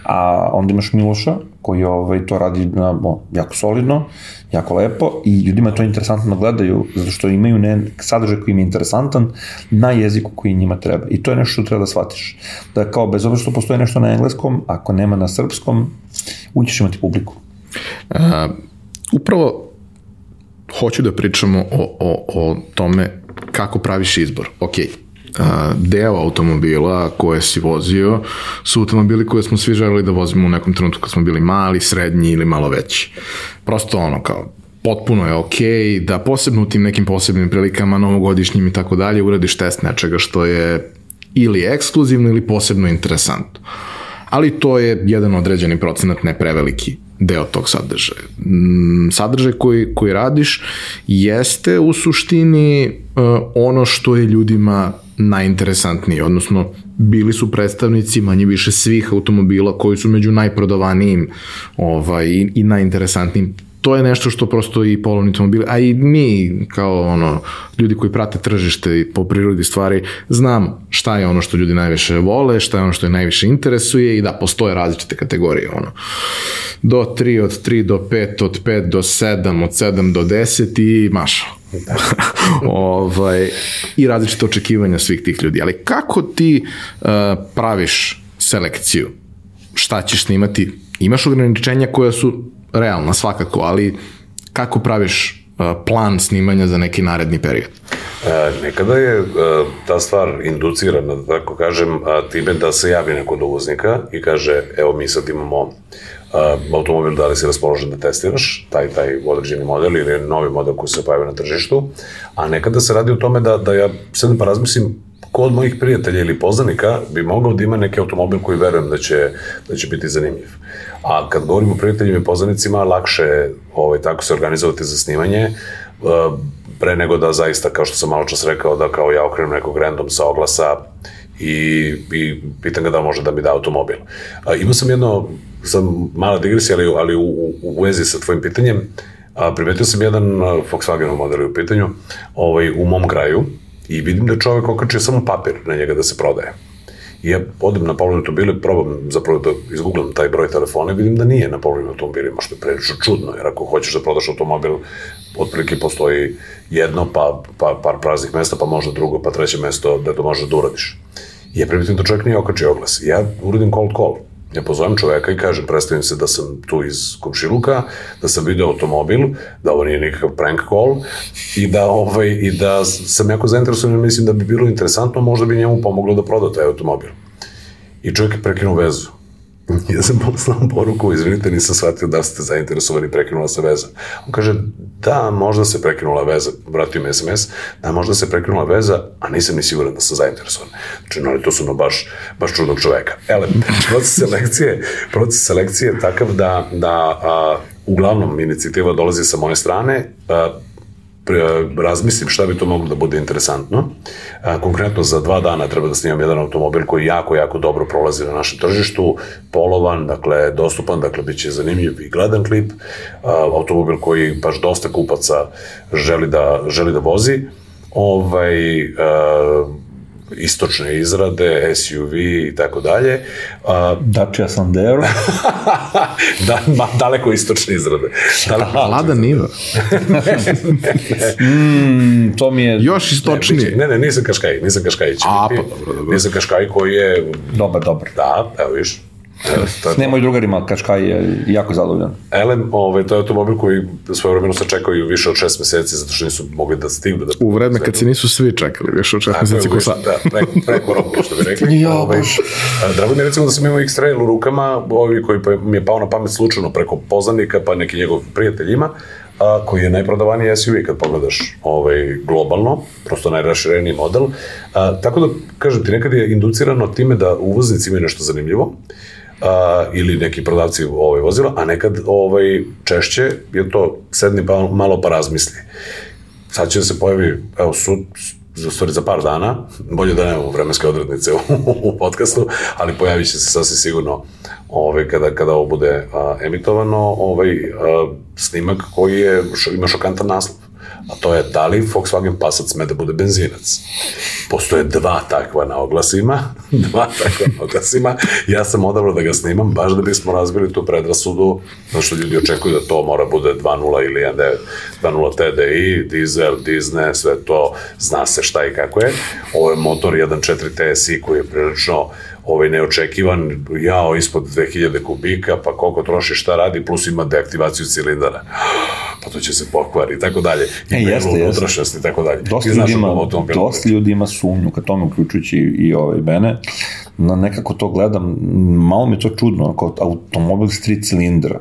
a onda imaš Miloša koji ovaj, to radi na, bo, jako solidno, jako lepo i ljudima to interesantno da gledaju, zato što imaju ne, sadržaj koji im je interesantan na jeziku koji njima treba. I to je nešto što treba da shvatiš. Da kao, bez obzira što postoji nešto na engleskom, ako nema na srpskom, ućeš imati publiku. Uh, upravo hoću da pričamo o, o, o tome kako praviš izbor. Ok, deo automobila koje si vozio su automobili koje smo svi želeli da vozimo u nekom trenutku kad smo bili mali, srednji ili malo veći. Prosto ono kao potpuno je ok da posebno u tim nekim posebnim prilikama, novogodišnjim i tako dalje, uradiš test nečega što je ili ekskluzivno ili posebno interesantno. Ali to je jedan određeni procenat, ne preveliki deo tog sadržaja. Mm, sadržaj koji, koji radiš jeste u suštini uh, ono što je ljudima najinteresantnije, odnosno bili su predstavnici manje više svih automobila koji su među najprodavanijim ovaj, i najinteresantnijim to je nešto što prosto i polovni automobili, a i mi kao ono, ljudi koji prate tržište i po prirodi stvari, znam šta je ono što ljudi najviše vole, šta je ono što je najviše interesuje i da, postoje različite kategorije, ono, do 3, od 3 do 5, od 5 do 7, od 7 do 10 i maša. ovaj, I različite očekivanja svih tih ljudi. Ali kako ti uh, praviš selekciju? Šta ćeš snimati? Imaš ograničenja koja su realna svakako, ali kako praviš uh, plan snimanja za neki naredni period? E, nekada je e, ta stvar inducirana, da tako kažem, time da se javi neko od uvoznika i kaže, evo mi sad imamo automobil, da li si raspoložen da testiraš taj, taj određeni model ili novi model koji se pojavio na tržištu, a nekada se radi o tome da, da ja sedem pa razmislim ko od mojih prijatelja ili poznanika bi mogao da ima neki automobil koji verujem da će, da će biti zanimljiv. A kad govorimo o prijateljima i poznanicima, lakše ovaj, tako se organizovati za snimanje, pre nego da zaista, kao što sam malo čas rekao, da kao ja okrenem nekog random sa oglasa i, i pitam ga da može da mi da automobil. A, imao sam jedno, sam mala digresija, ali, ali u, u, u vezi sa tvojim pitanjem, A, primetio sam jedan a, Volkswagen model je u pitanju ovaj, u mom kraju i vidim da čovek okačio samo papir na njega da se prodaje. I ja odem na polovnim automobile, probam zapravo da izgooglam taj broj telefona i vidim da nije na polovnim automobilima, što je prilično čudno, jer ako hoćeš da prodaš automobil, otprilike postoji jedno, pa, pa par praznih mesta, pa možda drugo, pa treće mesto da to možeš da uradiš. I ja primetim da čovjek nije okačio oglas. Ja uradim cold call. Ja pozovem čoveka i kažem, predstavim se da sam tu iz komšiluka, da sam video automobil, da ovo nije nikakav prank call i da, ovaj, i da sam jako zainteresovan i mislim da bi bilo interesantno, možda bi njemu pomoglo da proda taj automobil. I čovjek je prekinuo vezu. Ja sam poslao poruku, izvinite, nisam shvatio da ste zainteresovani, prekinula se veza. On kaže, da, možda se prekinula veza, vratio mi SMS, da, možda se prekinula veza, a nisam ni siguran da sam zainteresovan. Znači, no, to su no baš, baš čudnog čoveka. Ele, proces selekcije, proces selekcije je takav da, da a, uglavnom inicijativa dolazi sa moje strane, a, razmislim šta bi to moglo da bude interesantno. Konkretno za dva dana treba da snimam jedan automobil koji jako, jako dobro prolazi na našem tržištu, polovan, dakle, dostupan, dakle, bit će zanimljiv i gledan klip, automobil koji baš dosta kupaca želi da, želi da vozi. Ovaj, istočne izrade, SUV i tako dalje. A, Dacia Sandero. da, ma, daleko istočne izrade. Daleko Lada Niva. mm, to mi je Još istočnije. Ne, ne, nisam Kaškaj, nisam Kaškaj. će A, pa dobro, dobro. Nisam Kaškaj koji je, dobar, dobar. da, evo viš, S nemoj drugarima, Kaškaj je jako zadovoljan. Elem, ovaj, to je automobil koji svoje vremeno se čekao i više od šest meseci zato što nisu mogli da stignu da... U vreme kad se nisu svi čekali, više od šest Tako meseci ko sad. Da, preko, preko roku, što bi rekli. Ja, ovaj, drago mi je recimo da sam imao X-Trail u rukama, ovi koji pa, mi je pao na pamet slučajno preko poznanika, pa neki njegov prijatelj ima, a, koji je najprodavaniji SUV kad pogledaš ovaj, globalno, prosto najrašireniji model. A, tako da, kažem ti, nekad je inducirano time da uvoznici imaju nešto zanimljivo, a, ili neki prodavci ovaj, vozila, a nekad ovaj, češće je to sedni pa malo pa razmisli. Sad će da se pojavi, evo, sud, za stvari za par dana, bolje da nemamo vremenske odrednice u, u podcastu, ali pojavit će se sasvim sigurno ovaj, kada, kada ovo bude a, emitovano, ovaj, a, snimak koji je, ima šokantan naslov a to je da li Volkswagen Passat sme da bude benzinac. Postoje dva takva na oglasima, dva takva na oglasima, ja sam odabrao da ga snimam baš da bismo razbili tu predrasudu, zato što ljudi očekuju da to mora bude 2.0 ili 1.9, 2.0 TDI, dizel, dizne, sve to, zna se šta i kako je. Ovo je motor 1.4 TSI koji je prilično ovaj neočekivan, jao ispod 2000 kubika, pa koliko troši, šta radi, plus ima deaktivaciju cilindara. Pa to će se pokvari i tako dalje. I E, jeste, belu jeste. unutrašnjost i tako dalje. Dosta ljudi, ima, dosta ljudi ima sumnju ka tome, uključujući i ovaj mene. Na nekako to gledam, malo mi je to čudno, kao automobil s tri cilindra.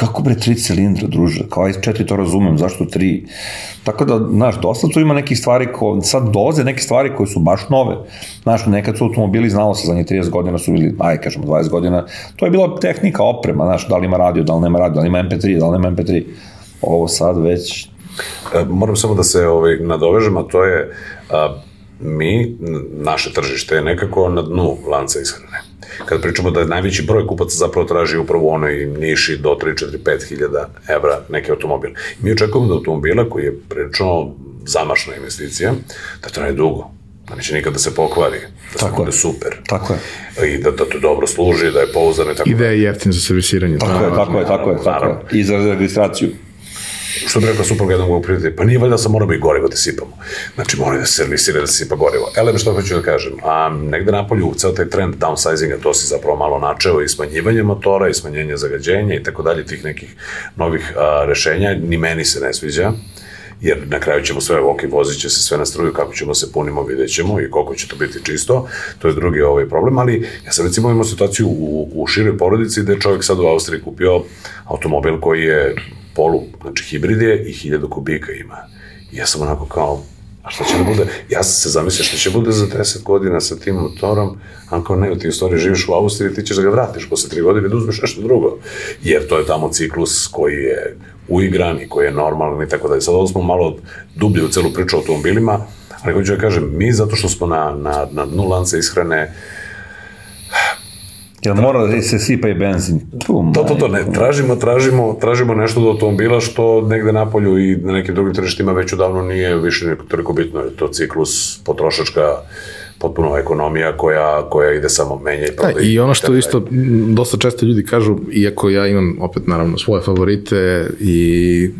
Kako bre tri cilindra, druže? Kao aj četiri to razumem, zašto tri? Tako da, znaš, dosta tu ima nekih stvari, ko, sad doze neke stvari koje su baš nove. Znaš, nekad su automobili, znalo se za njih 30 godina su bili, aj kažemo 20 godina, to je bila tehnika, oprema, znaš, da li ima radio, da li nema radio, da li ima MP3, da li nema MP3. Ovo sad već E, moram samo da se ovaj, nadovežem, a to je a, mi, naše tržište je nekako na dnu lanca ishrane. Kad pričamo da je najveći broj kupaca zapravo traži upravo u onoj niši do 3, 4, 5 hiljada evra neki automobil. Mi očekujemo da automobila koji je prilično zamašna investicija, da traje dugo, da neće nikada da se pokvari, da se Tako bude je. super. Tako je. I da, da to dobro služi, da je pouzdan i tako I da je jeftin za servisiranje. to Tako je, važno. tako je, tako je, tako je. I za registraciju. Što bi rekao supruga jednog prijatelja, pa nije valjda sam moramo i gorivo da sipamo. Znači, mora da se servisira da se sipa gorivo. Elem, što hoću da kažem, a negde napolju, ceo taj trend downsizinga, to si zapravo malo načeo i smanjivanje motora i smanjenje zagađenja i tako dalje, tih nekih novih a, rešenja, ni meni se ne sviđa jer na kraju ćemo sve, ok, vozit će se sve na struju, kako ćemo se punimo, vidjet ćemo i koliko će to biti čisto, to je drugi ovaj problem, ali ja sam recimo imao situaciju u, u široj porodici gde je čovjek sad u Austriji kupio automobil koji je polu, znači hibrid je i 1000 kubika ima. I ja sam onako kao, a šta će da bude? Ja sam se zamislio šta će bude za 10 godina sa tim motorom, a kao ne, ti u stvari živiš u Austriji, ti ćeš da ga vratiš posle 3 godine da uzmeš nešto drugo. Jer to je tamo ciklus koji je uigran i koji je normalan i tako dalje. Sad ovo smo malo dublje u celu priču o automobilima, ali hoću da kažem, mi zato što smo na, na, na dnu lanca ishrane, Jel mora da se sipa i benzin? Tu, To, to, to, ne, tražimo, tražimo, tražimo nešto od automobila što negde napolju i na nekim drugim tržištima već odavno nije više toliko bitno, jer to ciklus potrošačka potpuno ekonomija koja, koja ide samo menja i Da, prodaje. I ono što isto dosta često ljudi kažu, iako ja imam opet naravno svoje favorite i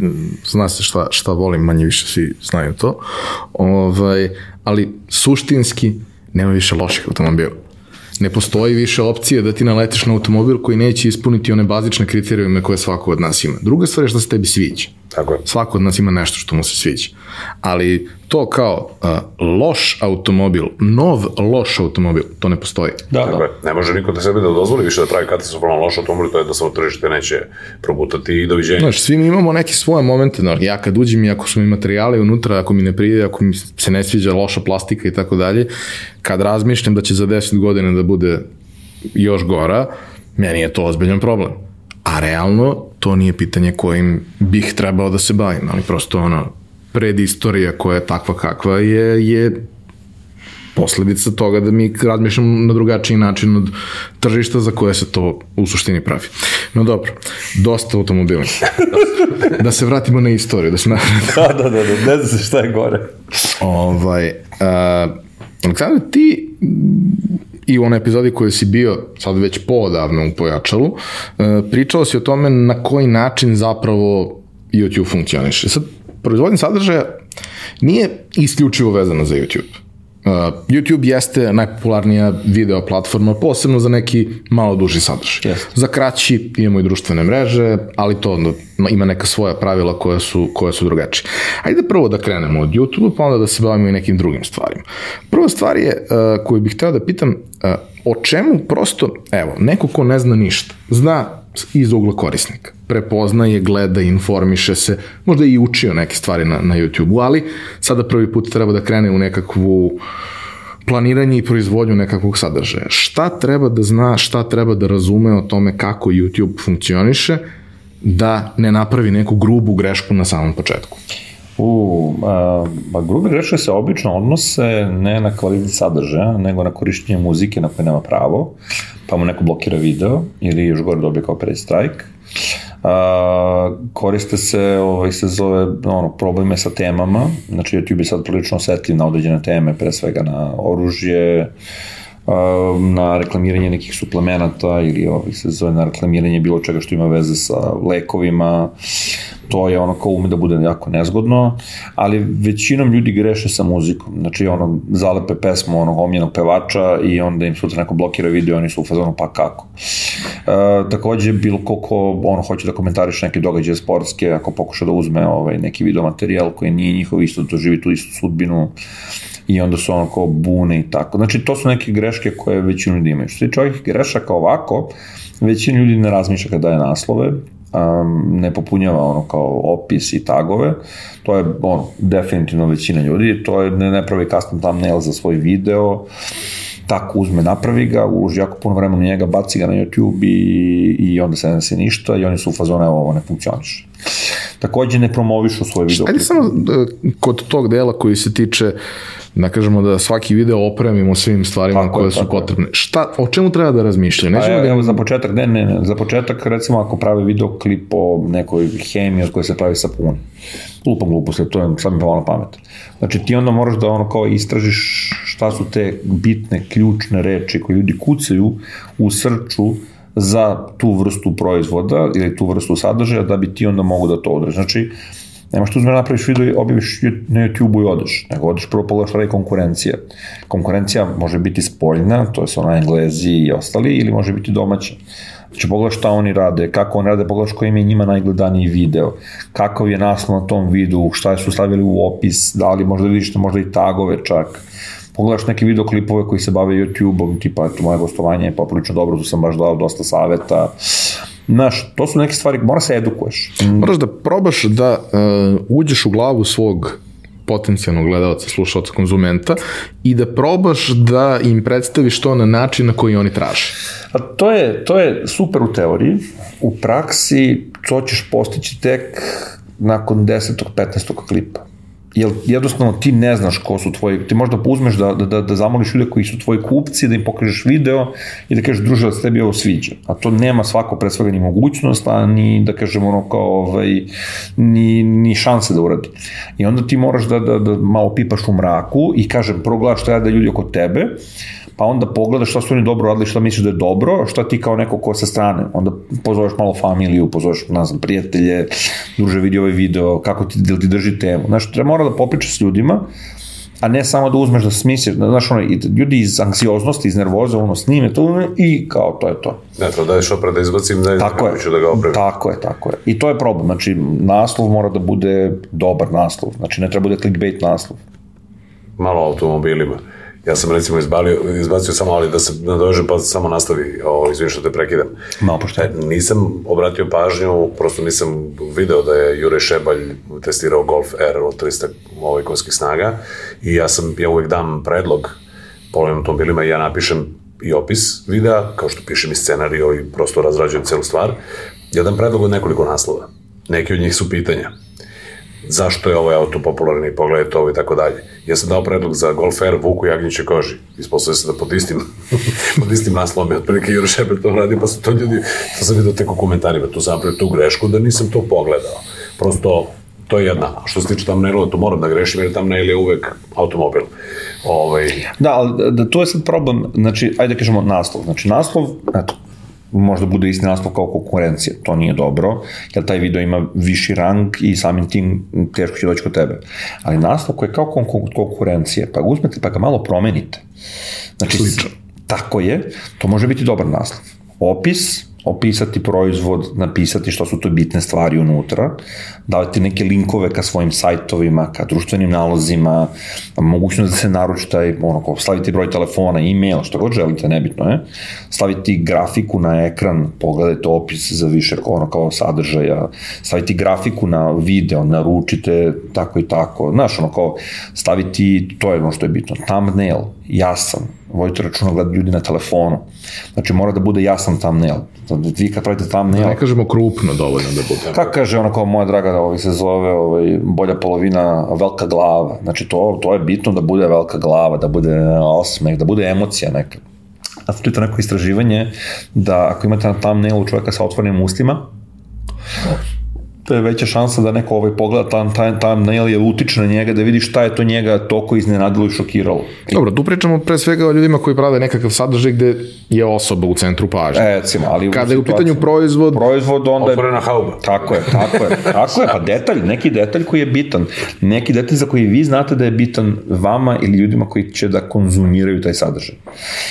zna se šta, šta volim, manje više svi znaju to, ovaj, ali suštinski nema više loših automobila. Ne postoji više opcije da ti naletiš na automobil koji neće ispuniti one bazične kriterijume koje svako od nas ima. Druga stvar je što se tebi sviđa. Tako je. Svako od nas ima nešto što mu se sviđa. Ali to kao uh, loš automobil, nov loš automobil, to ne postoji. Da, Tako da. je. Ne može niko da sebi da dozvoli više da pravi katastrofalno loš automobil, to je da samo tržište neće probutati i doviđenja. Znaš, svi mi imamo neke svoje momente, no, ja kad uđem i ako su mi materijali unutra, ako mi ne prije, ako mi se ne sviđa loša plastika i tako dalje, kad razmišljam da će za 10 godina da bude još gora, meni je to ozbiljan problem. A realno, to nije pitanje kojim bih trebao da se bavim, ali prosto ono, predistorija koja je takva kakva je, je posledica toga da mi razmišljamo na drugačiji način od tržišta za koje se to u suštini pravi. No dobro, dosta automobila. da se vratimo na istoriju, da se na... Da, da, da, da, ne zna se šta je gore. ovaj, uh, Aleksandar, ti i u onoj epizodi koju si bio sad već poodavno u pojačalu, uh, pričao si o tome na koji način zapravo YouTube funkcioniše. Sad, proizvodnje sadržaja nije isključivo vezano za YouTube. Uh, YouTube jeste najpopularnija video platforma, posebno za neki malo duži sadržaj. Jeste. Za kraći imamo i društvene mreže, ali to onda ima neka svoja pravila koja su, koja su drugačije. Ajde prvo da krenemo od YouTube, pa onda da se bavimo i nekim drugim stvarima. Prva stvar je uh, koju bih hteo da pitam, uh, o čemu prosto, evo, neko ko ne zna ništa, zna iz ugla korisnika, prepoznaje, gleda, informiše se, možda i učio neke stvari na, na YouTube-u, ali sada prvi put treba da krene u nekakvu planiranje i proizvodnju nekakvog sadržaja. Šta treba da zna, šta treba da razume o tome kako YouTube funkcioniše, da ne napravi neku grubu grešku na samom početku. U, a, ba, grubi greške se obično odnose ne na kvalitet sadržaja, nego na korišćenje muzike na koje nema pravo, pa mu neko blokira video ili još gore dobije kao pre strike. A, koriste se, ovaj, se zove, ono, probleme sa temama, znači YouTube je sad prilično osetljiv na određene teme, pre svega na oružje, a, na reklamiranje nekih suplemenata ili ovih se zove na reklamiranje bilo čega što ima veze sa lekovima, to je ono kao ume da bude jako nezgodno, ali većinom ljudi greše sa muzikom, znači ono zalepe pesmu onog omljenog pevača i onda im sutra neko blokira video, oni su u fazonu pa kako. E, takođe bilo ko ko ono hoće da komentariš neke događaje sportske, ako pokuša da uzme ovaj, neki video materijal koji nije njihov isto doživi tu istu sudbinu, i onda su ono kao bune i tako. Znači, to su neke greške koje većinu ljudi imaju. Što se tiče ovih grešaka ovako, većina ljudi ne razmišlja kada daje naslove, um, ne popunjava ono kao opis i tagove, to je ono, definitivno većina ljudi, to je ne, ne pravi custom thumbnail za svoj video, tako uzme, napravi ga, uloži jako puno vremena u njega, baci ga na YouTube i, i onda se ne se ništa i oni su u fazonu, evo, ovo ne funkcioniše. Takođe ne promovišu svoj video. Ajde samo e, kod tog dela koji se tiče da kažemo da svaki video opremimo svim stvarima Tako je, koje su tako je. potrebne. Šta, o čemu treba da razmišljaju? Pa Nećemo evo, da evo za početak, ne, ne, ne, za početak recimo ako pravi video klip o nekoj hemiji od koje se pravi sapun. Lupam gluposti, to je sad mi palo na pamet. Znači ti onda moraš da ono kao istražiš šta su te bitne, ključne reči koje ljudi kucaju u srču za tu vrstu proizvoda ili tu vrstu sadržaja da bi ti onda mogu da to odražiš. Znači, nemaš tu uzme napraviš video i objaviš na YouTube-u i odeš, nego odeš prvo pogledaš šta je konkurencija. Konkurencija može biti spoljna, to je ono Englezi i ostali, ili može biti domaća. Znači pogledaš šta oni rade, kako oni rade, pogledaš koji im je njima najgledaniji video, kakav je naslov na tom videu, šta su stavili u opis, da li možda vidiš možda i tagove čak. Pogledaš neke videoklipove koji se bave YouTube-om, tipa eto moje gostovanje je poprilično dobro, tu sam baš dao dosta saveta. Znaš, to su neke stvari, mora se edukuješ. Moraš da probaš da uh, uđeš u glavu svog potencijalnog gledalca, slušalca, konzumenta i da probaš da im predstaviš to na način na koji oni traže. A to je, to je super u teoriji, u praksi to ćeš postići tek nakon 10. 15. klipa. Jer jednostavno ti ne znaš ko su tvoji, ti možda uzmeš da, da, da, da zamoliš ljude koji su tvoji kupci, da im pokažeš video i da kažeš druže da se tebi ovo sviđa. A to nema svako pre svega ni mogućnost, a ni da kažemo ono kao ovaj, ni, ni šanse da uradi. I onda ti moraš da, da, da malo pipaš u mraku i kažem, prvo gledaš šta rade ljudi oko tebe, pa onda pogledaš šta su oni dobro radili, šta misliš da je dobro, šta ti kao neko ko sa strane, onda pozoveš malo familiju, pozoveš, ne znam, prijatelje, druže vidi ovaj video, kako ti, da ti drži temu. Znaš, treba mora da popriča s ljudima, a ne samo da uzmeš da smisliš, da, znaš, ono, ljudi iz anksioznosti, iz nervoza, ono, snime to i kao, to je to. Ne, to daješ opred da izbacim, ne tako je, ću da ga opravim. Tako je, tako je. I to je problem, znači, naslov mora da bude dobar naslov, znači ne treba bude clickbait naslov. Malo automobilima. Ja sam recimo izbalio, izbacio samo, ali da se nadovežem pa samo nastavi, o, izvim što te prekidam. Malo pošto. E, nisam obratio pažnju, prosto nisam video da je Jure Šebalj testirao Golf R od 300 ovaj, konskih snaga i ja sam, ja uvek dam predlog polovim automobilima i ja napišem i opis videa, kao što pišem i scenario i prosto razrađujem celu stvar. Ja dam predlog od nekoliko naslova. Neki od njih su pitanja zašto je ovaj auto popularni, pogledajte ovo i tako dalje. Ja sam dao predlog za Golf R Vuku Jagnjiće koži. Ispostavio se da pod istim, pod istim naslom je otprilike Jure Šebel to radi, pa su to ljudi, to sam vidio tek u komentarima, tu sam tu grešku da nisam to pogledao. Prosto, to je jedna. Što se tiče thumbnaila, to moram da grešim, jer thumbnail je uvek automobil. Ovaj... Da, ali da, to je sad problem, znači, ajde da kažemo naslov. Znači, naslov, eto, možda bude isti naslov kao konkurencija. To nije dobro, jer taj video ima viši rang i samim tim teško će doći kod tebe. Ali naslov koji je kao konkurencija, pa ga uzmete pa ga malo promenite. Znači, Slično. tako je, to može biti dobar naslov. Opis, opisati proizvod, napisati što su to bitne stvari unutra, davati neke linkove ka svojim sajtovima, ka društvenim nalozima, mogućnost da se naruči ono, kao staviti broj telefona, e-mail, što god želite, nebitno je, staviti grafiku na ekran, pogledajte opis za više ono kao sadržaja, staviti grafiku na video, naručite tako i tako, znaš, ono kao staviti, to je ono što je bitno, thumbnail, jasan, vojite računa gledati ljudi na telefonu. Znači mora da bude jasan thumbnail. Vi kad pravite thumbnail... Da ne kažemo krupno dovoljno da bude. Kako kaže ona kao moja draga, ovaj se zove ovaj, bolja polovina velika glava. Znači to, to je bitno da bude velika glava, da bude osmeh, da bude emocija neka. A to je to neko istraživanje da ako imate na thumbnailu čoveka sa otvorenim ustima, to je veća šansa da neko ovaj pogleda tam, tam, tam nail je utiče na njega, da vidi šta je to njega toko iznenadilo i šokiralo. Dobro, tu pričamo pre svega o ljudima koji prave nekakav sadržaj gde je osoba u centru pažnje. E, recimo, ali Kada je u pitanju proizvod... Proizvod, onda je... Otvorena hauba. Tako je, tako je, tako je, pa detalj, neki detalj koji je bitan, neki detalj za koji vi znate da je bitan vama ili ljudima koji će da konzumiraju taj sadržaj.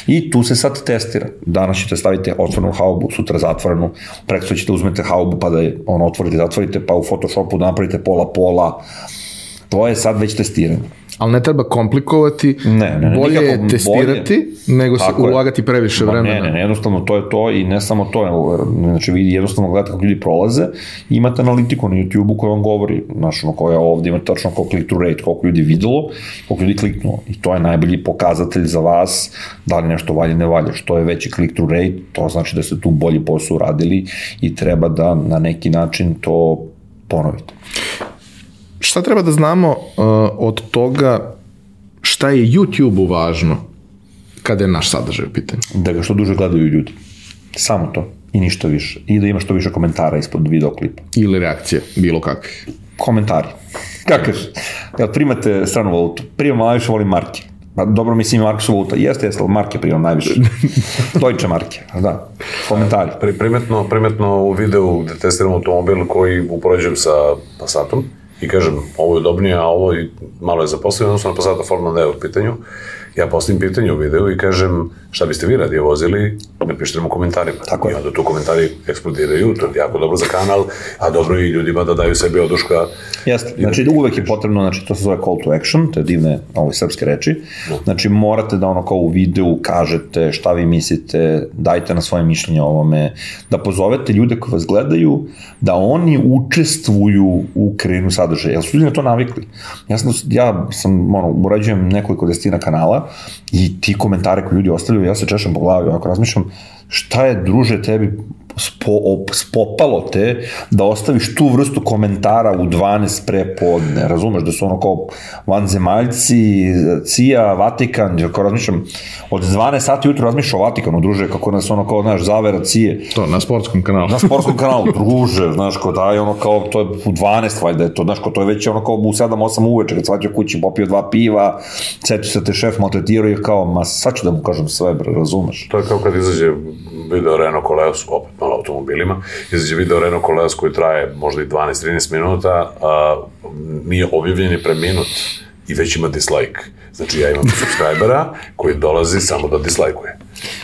I tu se sad testira. Danas ćete staviti otvorenu haubu, sutra zatvorenu, preko ćete uzmete haubu pa da je on otvorite, zatvorite otvorite pa u Photoshopu napravite pola-pola, to je sad već testiranje. Ali ne treba komplikovati, ne, ne, ne, bolje je testirati bolje. nego se ulagati previše vremena. Ne, ne, ne, jednostavno to je to i ne samo to, znači vi jednostavno gledate kako ljudi prolaze, imate analitiku na YouTube-u koja vam govori, znači ono koja ovde imate tačno koliko click to rate, koliko ljudi videlo, koliko ljudi kliknulo i to je najbolji pokazatelj za vas da li nešto valje, ne valje, što je veći click to rate, to znači da ste tu bolji posao uradili i treba da na neki način to ponovite šta treba da znamo uh, od toga šta je YouTube-u važno kada je naš sadržaj u pitanju? Da ga što duže gledaju ljudi. Samo to. I ništa više. I da ima što više komentara ispod videoklipa. Ili reakcije, bilo kakve. Komentari. Kakav? Jel primate stranu valutu? Primam, najviše volim marke. Pa dobro, mislim, Marko su valuta. Jeste, jeste, ali marke primam najviše. Deutsche marke, da. Komentari. Pri, primetno, primetno u videu gde testiram automobil koji upoređujem sa Passatom, i kažem, ovo je udobnije, a ovo je, malo je zaposleno, odnosno na Passata forma da je u pitanju, ja postavim pitanje u videu i kažem šta biste vi radije vozili, napišite nam u komentarima. Tako je. I onda tu komentari eksplodiraju, to je jako dobro za kanal, a dobro i ljudima da daju sebi oduška. Jeste, znači uvek je potrebno, znači to se zove call to action, to je divne ove srpske reči, no. znači morate da ono kao u videu kažete šta vi mislite, dajte na svoje mišljenje o ovome, da pozovete ljude koji vas gledaju, da oni učestvuju u kreinu sadržaja, jer su ljudi na to navikli. Ja sam, ja sam ono, urađujem nekoliko destina kanala, i ti komentare koje ljudi ostavljaju, ja se češam po glavi, ovako razmišljam, šta je druže tebi spo, op, spopalo te da ostaviš tu vrstu komentara u 12 pre podne, razumeš, da su ono kao vanzemaljci, CIA, Vatikan, jer kao razmišljam, od 12 sati ujutro razmišljam o Vatikanu, druže, kako nas ono kao, znaš, zavera CIA. To, na sportskom kanalu. Na sportskom kanalu, druže, znaš, kao daj, ono kao, to je u 12, valjda je to, znaš, kao to je već ono kao u 7-8 uveče, kad svađa kući, popio dva piva, setio se te šef maltretirao i kao, ma sad ću da mu kažem sve, bre, razumeš? To je kao kad izađe video Renault Koleos, opet malo automobilima, izađe video Renault Koleos koji traje možda i 12-13 minuta, a, nije objavljen je pre minut i već ima dislike. Znači ja imam subscribera koji dolazi samo da dislajkuje.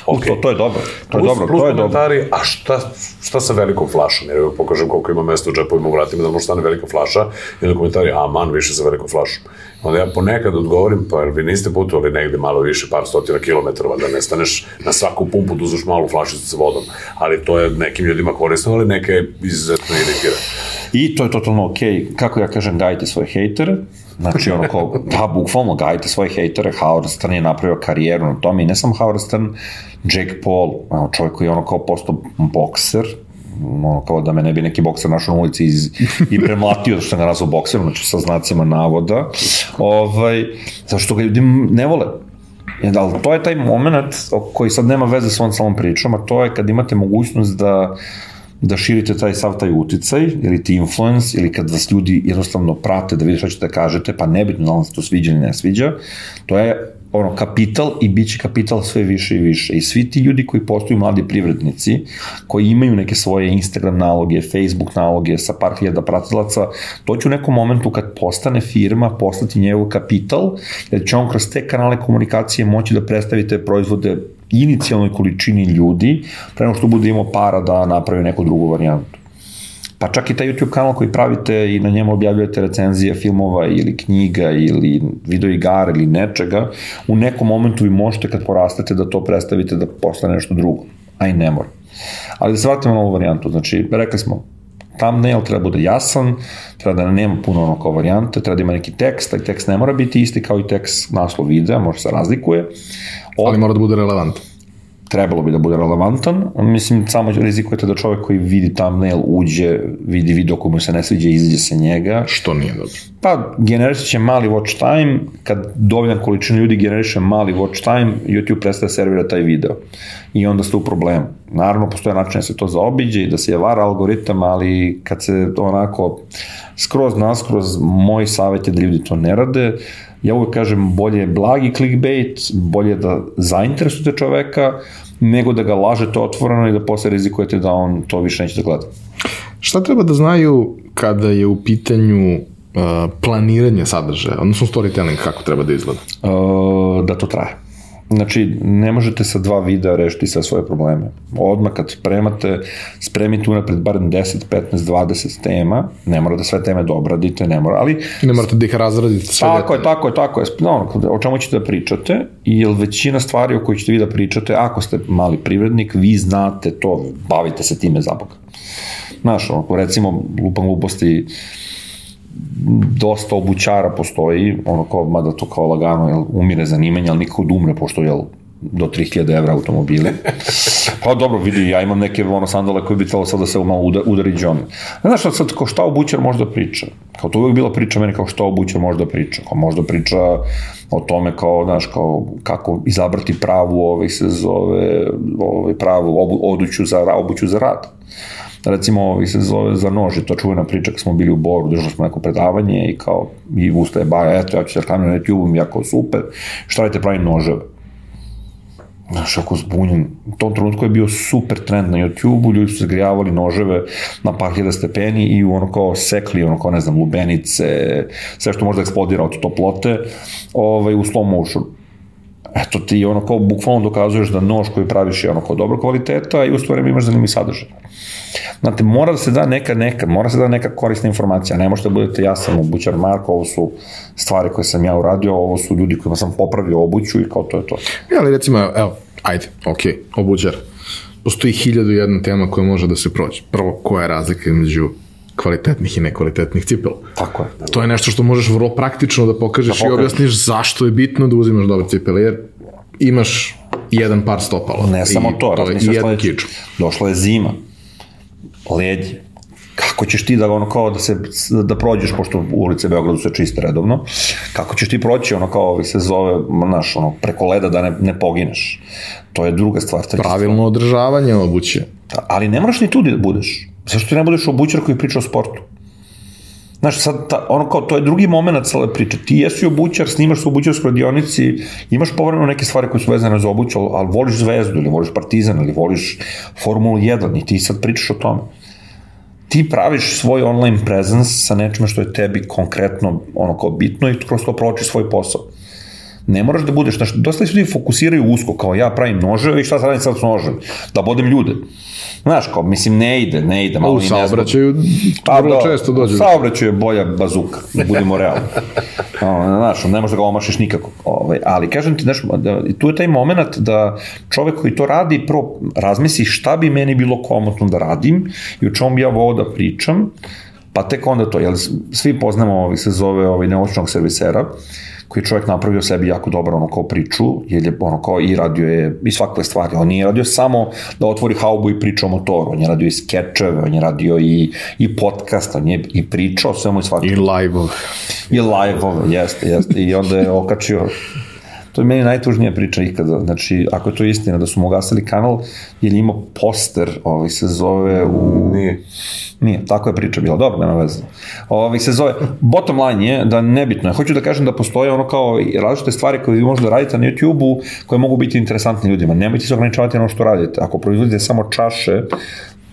Okay. To, to je dobro. To je plus, dobro, plus to je dobro. komentari, a šta, šta sa velikom flašom? Jer evo pokažem koliko ima mesta u džepovima u vratima da može stane velika flaša i onda komentari, a man, više sa velikom flašom. Onda ja ponekad odgovorim, pa jer vi niste putovali negde malo više, par stotina kilometara, da ne staneš na svaku pumpu da uzmeš malu flašicu sa vodom. Ali to je nekim ljudima korisno, ali neke izuzetno iritira. I to je totalno okej. Okay. Kako ja kažem, gajite svoje hejtere, Znači, ono kao, da, bukvalno gajite svoje hejtere, Howard Stern je napravio karijeru na tome i ne samo Howard Stern, Jake Paul, ono, čovjek koji je ono kao postao bokser, ono, kao da me ne bi neki bokser našao na ulici iz, i premlatio što ga nazvao bokserom, znači sa znacima navoda, ovaj, zašto ga ljudi ne vole. Jer, ali to je taj moment koji sad nema veze s ovom samom pričom, a to je kad imate mogućnost da da širite taj sav taj uticaj, ili ti influence, ili kad vas ljudi jednostavno prate da vidi šta ćete da kažete, pa nebitno da vam se to sviđa ili ne sviđa, to je ono, kapital i bit će kapital sve više i više. I svi ti ljudi koji postaju mladi privrednici, koji imaju neke svoje Instagram naloge, Facebook naloge sa par hiljada pratilaca, to će u nekom momentu kad postane firma, postati njegov kapital, jer će on kroz te kanale komunikacije moći da predstavi te proizvode inicijalnoj količini ljudi, prema što bude imao para da napravi neku drugu varijantu. Pa čak i taj YouTube kanal koji pravite i na njemu objavljujete recenzije filmova ili knjiga ili video igara ili nečega, u nekom momentu vi možete kad porastete da to predstavite da postane nešto drugo. A i ne mora. Ali da se vratimo na ovu varijantu, znači, rekli smo, thumbnail treba bude jasan, treba da nema puno ono kao varijante, treba da ima neki tekst, taj tekst ne mora biti isti kao i tekst naslov videa, može se razlikuje. Od... Ali mora da bude relevantan trebalo bi da bude relevantan. Mislim, samo rizikujete da čovek koji vidi thumbnail uđe, vidi video koji mu se ne sviđa, izađe sa njega. Što nije dobro. Pa, generišit će mali watch time, kad dovoljna količina ljudi generiše mali watch time, YouTube prestaje servira taj video. I onda ste u problemu. Naravno, postoje način da se to zaobiđe i da se je vara algoritam, ali kad se onako skroz naskroz, moj savjet je da ljudi to ne rade, ja uvek kažem bolje je blagi clickbait, bolje da zainteresujete čoveka, nego da ga lažete otvoreno i da posle rizikujete da on to više neće da gleda. Šta treba da znaju kada je u pitanju uh, planiranje sadržaja, odnosno storytelling kako treba da izgleda? Uh, da to traje. Znači, ne možete sa dva videa rešiti sve svoje probleme. Odmah kad spremate, spremite unapred barem 10, 15, 20 tema, ne mora da sve teme da obradite, ne mora, ali... Ne morate da ih razradite sve Tako je, tako je, tako je. No, o čemu ćete da pričate, i većina stvari o kojoj ćete vi da pričate, ako ste mali privrednik, vi znate to, bavite se time za Boga. Znaš, recimo, lupam gluposti, dosta obućara postoji, ono kao, mada to kao lagano, jel, umire zanimanje, ali nikako da umre, pošto, jel, do 3000 evra automobile. Pa dobro, vidi, ja imam neke ono sandale koje bi trebalo sad da se malo udar, udari džon. Ne znaš, sad, kao šta obućar može da priča? Kao to uvijek bila priča meni kao šta obućar može da priča. Kao može da priča o tome kao, znaš, kao kako izabrati pravu, ovaj se zove, ovaj, pravu obu, oduću za, obuću za rad recimo ovaj se zove za nož, to čuvena priča kad smo bili u Boru, držali smo neko predavanje i kao, i ustaje baja, eto, ja ću se reklamiram na YouTube, jako super, šta radite pravim noževe? Znaš, ako zbunjen. U tom trenutku je bio super trend na YouTube-u, ljudi su se grijavali noževe na par hiljada stepeni i ono kao sekli, ono kao, ne znam, lubenice, sve što može da eksplodira od toplote, ovaj, u slow motion eto ti ono kao bukvalno dokazuješ da nož koji praviš je ono kao dobro kvaliteta i u stvari imaš zanimljiv sadržaj. Znate, mora da se da neka, neka, mora se da neka korisna informacija, ne možete da budete ja sam obućar Marko, ovo su stvari koje sam ja uradio, ovo su ljudi kojima sam popravio obuću i kao to je to. Ja, ali recimo, evo, ajde, ok, obućar. Postoji hiljadu jedna tema koja može da se prođe. Prvo, koja je razlika između kvalitetnih i nekvalitetnih cipela. Tako je. To je nešto što možeš vrlo praktično da pokažeš da i objasniš zašto je bitno da uzimaš dobre cipele, jer imaš jedan par stopala. Ne samo to, to je jedan kič. Došla je zima. leđe. Kako ćeš ti da ono kao da se da prođeš pošto ulice Beogradu se čiste redovno. Kako ćeš ti proći ono kao ovi se zove naš ono preko leda da ne ne pogineš. To je druga stvar. Pravilno održavanje obuće. stvar. Ali ne moraš ni tu da budeš. Zašto ti ne budeš obućar koji priča o sportu? Znaš, sad, ta, ono kao, to je drugi moment cele priče. Ti jesi obućar, snimaš se u obućarskoj radionici, imaš povremeno neke stvari koje su vezane za obuću, ali voliš Zvezdu, ili voliš Partizan, ili voliš Formulu 1, i ti sad pričaš o tome. Ti praviš svoj online presence sa nečime što je tebi konkretno ono kao bitno i kroz to provlačiš svoj posao. Ne moraš da budeš, znaš, dosta ljudi fokusiraju usko, kao ja pravim noževe i šta sad radim sad s nožem? Da bodem ljude. Znaš, kao, mislim, ne ide, ne ide. Malo U i ne znam. saobraćaju Pa, vrlo da, često dođe. U saobraćaju je bolja bazuka, da budemo realni. Znaš, ne možeš da ga omašiš nikako. Ovaj, ali kažem ti, znaš, da, tu je taj moment da čovek koji to radi prvo razmisli šta bi meni bilo komotno da radim i o čemu bi ja volao da pričam, pa tek onda to, jel, svi poznamo, ovaj, se zove ovaj, neočnog servisera, koji je čovjek napravio sebi jako dobro ono kao priču, jer je ono kao i radio je i svakve stvari, on nije radio samo da otvori haubu i priča o motoru, on je radio i skečeve, on je radio i, i podcast, on je i pričao svemu i I svačemu. live-ove. I live-ove, jeste, jeste, i onda je okačio To je meni najtužnija priča ikada. Znači, ako je to istina da su mu gasili kanal, jer je imao poster, ovaj se zove u... Nije. Nije, tako je priča bila, dobro, nema veze. Ovi se zove, bottom line je da nebitno je, hoću da kažem da postoje ono kao različite stvari koje vi možete raditi na YouTube-u koje mogu biti interesantne ljudima. Nemojte se ograničavati na ono što radite. Ako proizvodite samo čaše,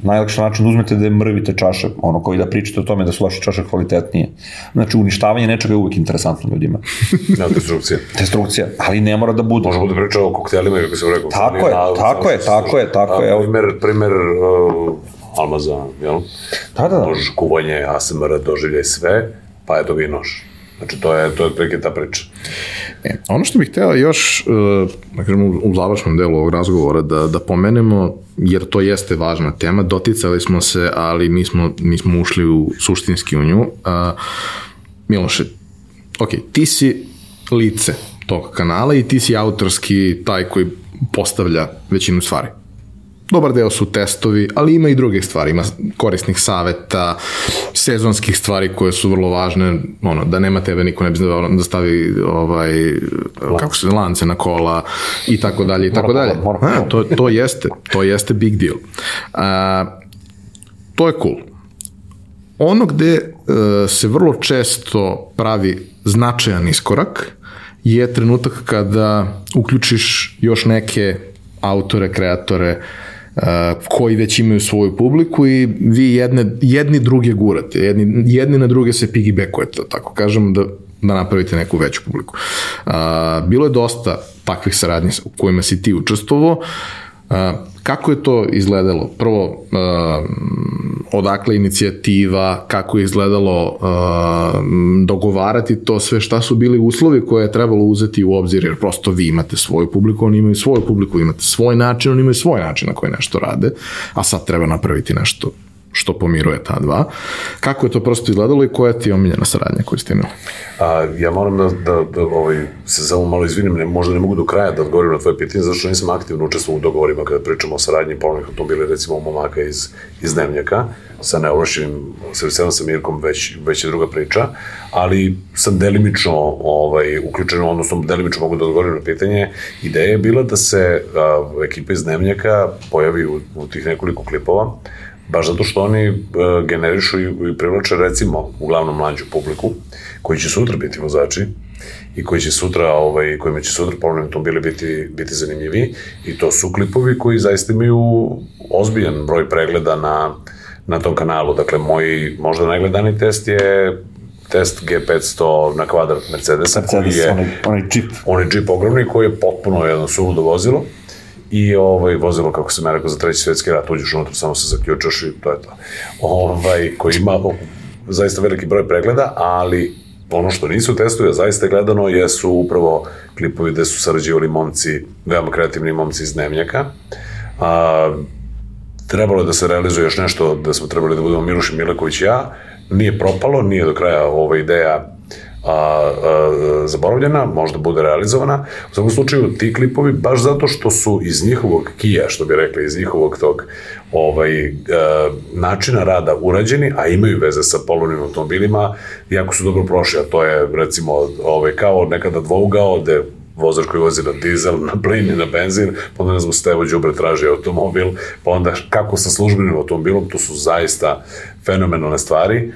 najlakši način da uzmete da mrvite čaše, ono koji da pričate o tome da su vaše čaše kvalitetnije. Znači, uništavanje nečega je uvijek interesantno ljudima. Nema destrukcije. Destrukcija, ali ne mora da bude. Možemo da pričamo o koktelima, kako sam rekao. Tako je, na- tako je, tako je, tako je. Primer, primer uh, Almaza, jel? Da, da, da. Nož, kuvanje, ASMR, doživljaj sve, pa eto ga i nož. Znači, to je, to je otprilike ta priča. E, ono što bih hteo još, e, da kažem, u, u završnom delu ovog razgovora da, da pomenemo, jer to jeste važna tema, doticali smo se, ali nismo, nismo ušli u suštinski u nju. A, Miloše, ok, ti si lice tog kanala i ti si autorski taj koji postavlja većinu stvari. Dobar deo su testovi, ali ima i druge stvari, ima korisnih saveta, sezonskih stvari koje su vrlo važne, ono, da nema tebe niko ne bi znao da stavi ovaj, kako se, lance na kola i tako dalje i tako dalje. A, to, to jeste, to jeste big deal. A, to je cool. Ono gde e, se vrlo često pravi značajan iskorak je trenutak kada uključiš još neke autore, kreatore e, koji već imaju svoju publiku i vi jedne, jedni druge gurate, jedni, jedni na druge se piggybackujete, da tako kažem, da, da napravite neku veću publiku. A, bilo je dosta takvih saradnji u kojima si ti učestvovao. Kako je to izgledalo? Prvo, odakle inicijativa, kako je izgledalo dogovarati to sve, šta su bili uslovi koje je trebalo uzeti u obzir, jer prosto vi imate svoju publiku, oni imaju svoju publiku, imate svoj način, oni imaju svoj način na koji nešto rade, a sad treba napraviti nešto što pomiruje ta dva. Kako je to prosto izgledalo i koja ti je omiljena saradnja koju ste imali? A, ja moram da, da, da ovaj, se samo malo izvinim, ne, možda ne mogu do kraja da odgovorim na tvoje pitanje, zato što nisam aktivno učestvovao u dogovorima kada pričamo o saradnji polovnih automobila, recimo momaka iz, iz Dnevnjaka, sa neovlašćenim serviserom sa Mirkom, već, već je druga priča, ali sam delimično ovaj, uključen, odnosno delimično mogu da odgovorim na pitanje. Ideja je bila da se a, ekipa iz Dnevnjaka pojavi u, u tih nekoliko klipova, baš zato što oni e, generišu i, i privlače recimo uglavnom mlađu publiku koji će sutra biti vozači i koji će sutra ovaj kojima će sutra polovni automobili biti biti zanimljivi i to su klipovi koji zaista imaju ozbiljan broj pregleda na na tom kanalu. Dakle, moj možda najgledaniji test je test G500 na kvadrat Mercedesa, koji Mercedes, je onaj, onaj čip. onaj džip ogromni koji je potpuno jedno suludo vozilo i ovaj vozilo kako se rekao za treći svetski rat uđeš unutra samo se zaključaš i to je to. Ovaj koji ima zaista veliki broj pregleda, ali ono što nisu testovi, a zaista gledano, jesu upravo klipovi gde su sarađivali momci, veoma kreativni momci iz Dnevnjaka. A, trebalo je da se realizuje još nešto, da smo trebali da budemo Miloš i Mileković i ja, nije propalo, nije do kraja ova ideja a, a, zaboravljena, možda bude realizovana. U svakom slučaju, ti klipovi, baš zato što su iz njihovog kija, što bi rekli, iz njihovog tog ovaj, a, načina rada urađeni, a imaju veze sa polovnim automobilima, jako su dobro prošli, a to je, recimo, ovaj, kao nekada dvougao, gde vozač koji vozi na dizel, na plin i na benzin, pa onda ne znam, Stevo Đubre traži automobil, pa onda kako sa službenim automobilom, to su zaista fenomenalne stvari.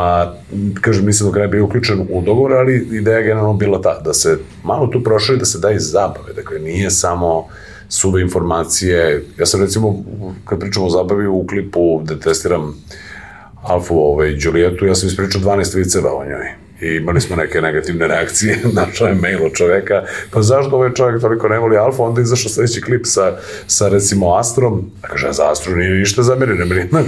A, kažem, nisam do kraja bio uključen u dogovor, ali ideja je generalno bila ta, da se malo tu prošli, da se da i zabave, dakle, nije samo suve informacije. Ja sam recimo, kad pričamo o zabavi u klipu gde testiram Alfu ovaj, Julietu, ja sam ispričao 12 viceva o njoj i imali smo neke negativne reakcije, našao je mail od čoveka, pa zašto ovaj čovjek toliko ne voli Alfa, onda izašao sledeći klip sa, sa recimo Astrom, a kaže, za Astru nije ništa zamerio, nema ni jedna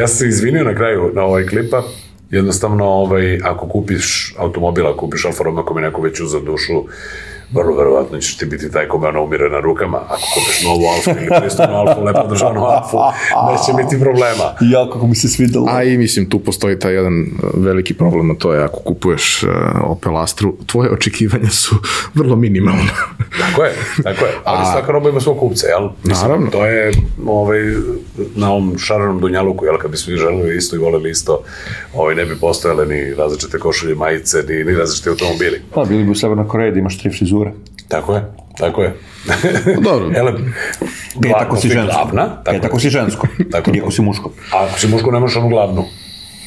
ja sam se izvinio na kraju na ovaj klipa, jednostavno, ovaj, ako kupiš automobil, ako kupiš Alfa Romeo, ako mi neko već uza dušu, vrlo verovatno ćeš ti biti taj kome ona umire na rukama. Ako kupiš novu alfu ili pristupnu alfu, lepo državnu alfu, neće biti problema. Ja, kako mi se svidelo. A i mislim, tu postoji taj jedan veliki problem, a to je ako kupuješ uh, Opel Astru, tvoje očekivanja su vrlo minimalne. tako je, tako je. Ali a, svaka roba ima svog kupca, jel? Mislim, naravno. To je ovaj, na ovom šarenom dunjaluku, jel, kad bi svi želeli isto i voleli isto, ovaj, ne bi postojale ni različite košulje, majice, ni, ni različite automobili. Pa, bili bi u Severnoj Koreji da imaš tri frizure frizure. Tako je, tako je. Dobro. Ele, Pet ako si žensko. Glavna, tako Pet ako si žensko. tako Tri ako si muško. A ako si muško, nemaš onu glavnu.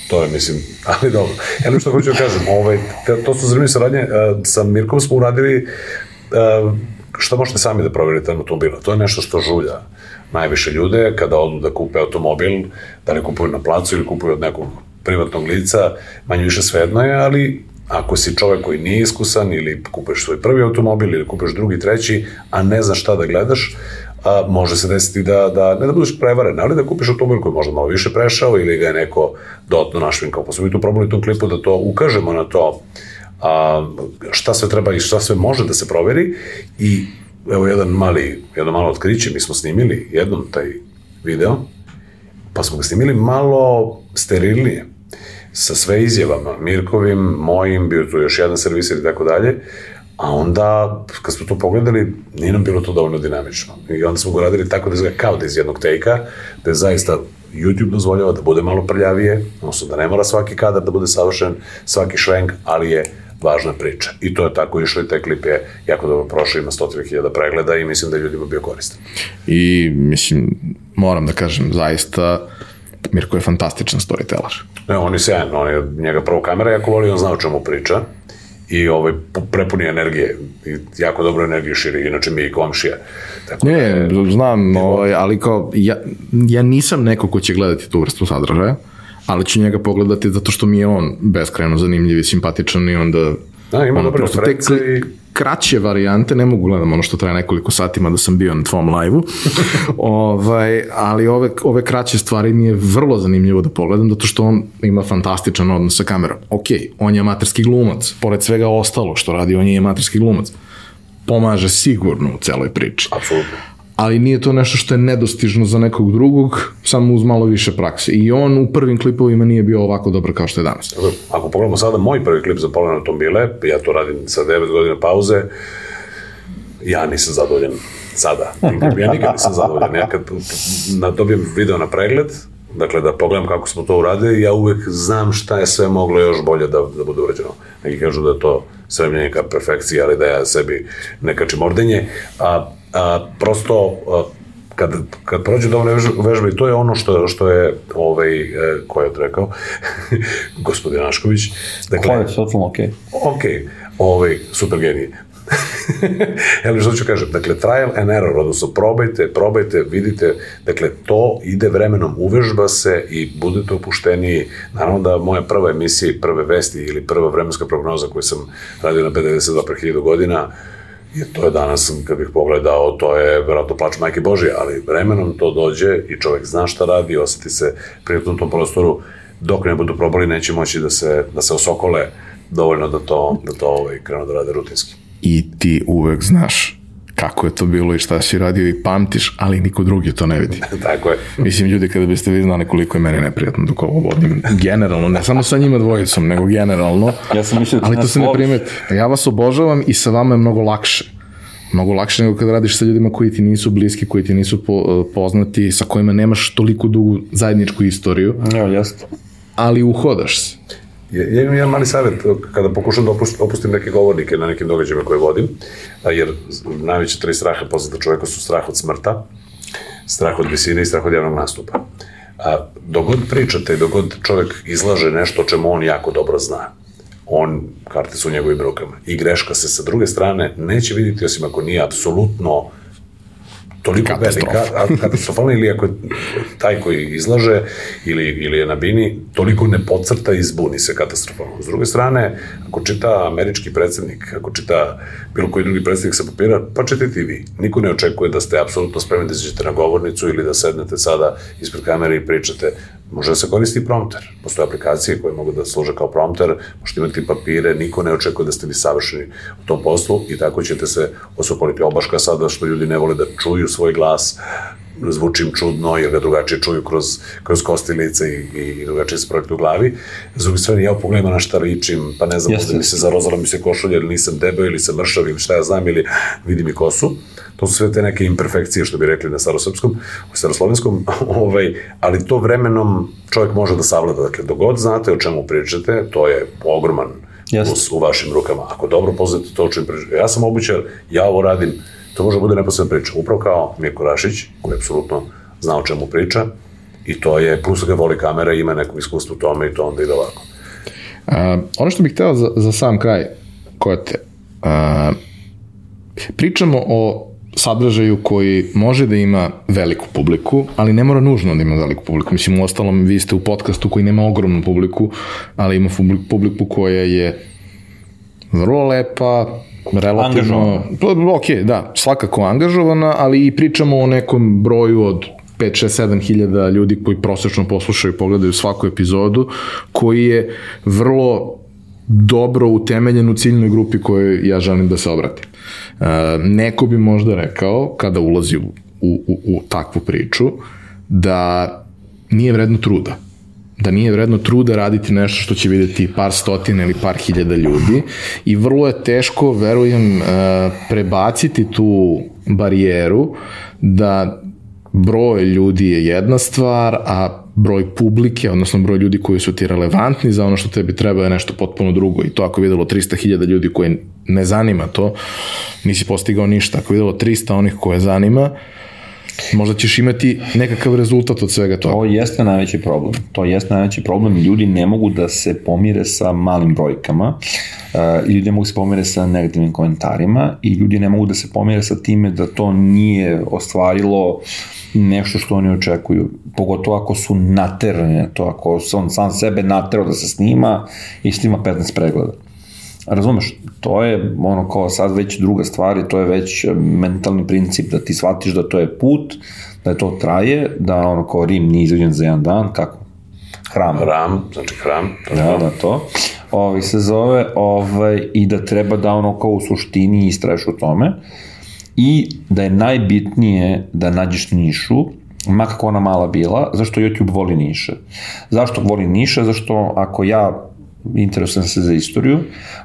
To je, mislim, ali dobro. Ele, što hoću da kažem, ovaj, to su zanimljive saradnje. Uh, sa Mirkom smo uradili uh, šta možete sami da proverite automobila. To je nešto što žulja najviše ljude kada odu da kupe automobil, da li kupuju na placu ili kupuju od nekog privatnog lica, manje više svejedno je, ali Ako si čovek koji nije iskusan ili kupeš svoj prvi automobil ili kupeš drugi, treći, a ne znaš šta da gledaš, a, može se desiti da, da, ne da budeš prevaren, ali da kupiš automobil koji možda malo više prešao ili ga je neko dodatno našvinkao. Pa smo mi tu probali u tom klipu da to ukažemo na to a, šta sve treba i šta sve može da se proveri i evo jedan mali, jedno malo otkriće, mi smo snimili jednom taj video, pa smo ga snimili malo sterilnije sa sve izjavama, Mirkovim, mojim, bio tu još jedan servisir i tako dalje, a onda, kad smo to pogledali, nije nam bilo to dovoljno dinamično. I onda smo ga radili tako da izgleda kao da iz jednog tejka, da je zaista YouTube dozvoljava da bude malo prljavije, odnosno da ne mora svaki kadar da bude savršen, svaki švenk, ali je važna priča. I to je tako išlo i taj klip je jako dobro prošao, ima 100.000 pregleda i mislim da je ljudima bio koristan. I mislim, moram da kažem, zaista Mirko je fantastičan storyteller. Ne, on je sjajan, on je njega prvo kamera jako voli, on zna o čemu priča i ovaj, prepuni energije i jako dobro energiju širi, inače mi i komšija. Tako ne, da, znam, ovaj, ali kao, ja, ja nisam neko ko će gledati tu vrstu sadržaja, ali ću njega pogledati zato što mi je on beskrajno zanimljiv i simpatičan i onda Da, ima ono, dobre reference i kraće varijante, ne mogu gledam ono što traje nekoliko satima da sam bio na tvom live-u, ovaj, ali ove, ove kraće stvari mi je vrlo zanimljivo da pogledam, zato što on ima fantastičan odnos sa kamerom. Ok, on je amaterski glumac, pored svega ostalo što radi, on je amaterski glumac. Pomaže sigurno u celoj priči. Apsolutno ali nije to nešto što je nedostižno za nekog drugog, samo uz malo više prakse. I on u prvim klipovima nije bio ovako dobar kao što je danas. Ako pogledamo sada moj prvi klip za polovne automobile, ja to radim sa 9 godina pauze, ja nisam zadovoljan sada. Ja nikad nisam zadovoljan. Ja kad dobijem video na pregled, dakle da pogledam kako smo to uradili, ja uvek znam šta je sve moglo još bolje da, da bude urađeno. Neki kažu da je to sve ka perfekcija, ali da ja sebi ne kačem ordenje. A a, prosto a, kad, kad prođe dovoljno vežbe, i to je ono što, što je, ovaj, e, ko je rekao, gospodin Ašković. Dakle, Ko je totalno okej. Okay. Ok, ovaj, super genije. Evo što ću kažem, dakle, trial and error, odnosno probajte, probajte, vidite, dakle, to ide vremenom, uvežba se i budete opušteniji. Naravno da moja prva emisija i prve vesti ili prva vremenska prognoza koju sam radio na B92 pre 1000 godina, Jer to je danas, kad bih pogledao, to je verovatno plač majke Božje, ali vremenom to dođe i čovek zna šta radi, oseti se prijatno u tom prostoru, dok ne budu probali, neće moći da se, da se osokole dovoljno da to, da to ovaj, krenu da rade rutinski. I ti uvek znaš kako je to bilo i šta si radio i pamtiš, ali niko drugi to ne vidi. Tako je. Mislim, ljudi, kada biste vi znali koliko je meni neprijatno dok ovo vodim, generalno, ne samo sa njima dvojicom, nego generalno, Ja sam mislio da ali to se ne primeti. Ja vas obožavam i sa vama je mnogo lakše. Mnogo lakše nego kada radiš sa ljudima koji ti nisu bliski, koji ti nisu po, poznati, sa kojima nemaš toliko dugu zajedničku istoriju, Evo, jeste. ali uhodaš se. Ja, imam jedan mali savjet kada pokušam da opustim, opustim neke govornike na nekim događajima koje vodim, jer najveće tri straha poznata čoveka su strah od smrta, strah od visine i strah od javnog nastupa. A, dogod pričate i dogod čovek izlaže nešto o čemu on jako dobro zna, on, karte su u njegovim rukama, i greška se sa druge strane neće vidjeti osim ako nije apsolutno toliko Katastrofa. velika, katastrofalna ili ako je taj koji izlaže ili, ili je na bini, toliko ne pocrta i zbuni se katastrofalno. S druge strane, ako čita američki predsednik, ako čita bilo koji drugi predsednik sa papira, pa čitajte i vi. Niko ne očekuje da ste apsolutno spremni da izađete na govornicu ili da sednete sada ispred kamere i pričate. Može da se koristi prompter. Postoje aplikacije koje mogu da služe kao prompter, možete imati papire, niko ne očekuje da ste vi savršeni u tom poslu i tako ćete se osokoliti obaška sada što ljudi ne vole da čuju svoj glas, zvučim čudno jer ga drugačije čuju kroz, kroz kosti lica i, i drugačije se projektu u glavi. S druge strane, ja pogledam na šta ličim, pa ne znam, Jeste. mi se zarozala mi se košulja ili nisam debel ili sam mršav ili šta ja znam ili vidi mi kosu. To su sve te neke imperfekcije što bi rekli na starosrpskom, u staroslovenskom, ovaj, ali to vremenom čovjek može da savlada. Dakle, dogod znate o čemu pričate, to je ogroman plus u vašim rukama. Ako dobro poznate to o čemu pričate, ja sam obućar, ja ovo radim, to može da bude neposredna priča. Upravo kao Mirko Rašić, koji apsolutno zna o čemu priča, i to je, plus ga voli kamera, ima neko iskustvo u tome i to onda ide ovako. A, ono što bih hteo za, za sam kraj, Kote, a, pričamo o sadržaju koji može da ima veliku publiku, ali ne mora nužno da ima veliku publiku. Mislim, u ostalom, vi ste u podcastu koji nema ogromnu publiku, ali ima publi- publiku koja je vrlo lepa, relativno... Angažovana. Pa, ok, da, svakako angažovana, ali i pričamo o nekom broju od 5, 6, 7 hiljada ljudi koji prosečno poslušaju i pogledaju svaku epizodu, koji je vrlo dobro utemeljen u ciljnoj grupi kojoj ja želim da se obratim. Uh, neko bi možda rekao, kada ulazi u, u, u takvu priču, da nije vredno truda da nije vredno truda raditi nešto što će videti par stotina ili par hiljada ljudi i vrlo je teško, verujem, e, prebaciti tu barijeru da broj ljudi je jedna stvar, a broj publike, odnosno broj ljudi koji su ti relevantni za ono što tebi treba je nešto potpuno drugo. I to ako je videlo 300.000 ljudi koje ne zanima to, nisi postigao ništa. Ako je videlo 300 onih koje zanima, možda ćeš imati nekakav rezultat od svega toga. To jeste najveći problem. To jeste najveći problem. Ljudi ne mogu da se pomire sa malim brojkama, uh, ljudi ne mogu da se pomire sa negativnim komentarima i ljudi ne mogu da se pomire sa time da to nije ostvarilo nešto što oni očekuju. Pogotovo ako su naterani na to, ako on sam sebe naterao da se snima i snima 15 pregleda. Razumeš, to je ono kao sad već druga stvar i to je već mentalni princip da ti shvatiš da to je put, da je to traje, da ono kao Rim nije izveđen za jedan dan, kako? Hram. Ram, znači hram, Da, da, to. Ovaj, se zove, ovaj, i da treba da ono kao u suštini istraješ u tome i da je najbitnije da nađeš nišu, ma kako ona mala bila, zašto YouTube voli niše. Zašto voli niše? Zašto ako ja interesujem se za istoriju,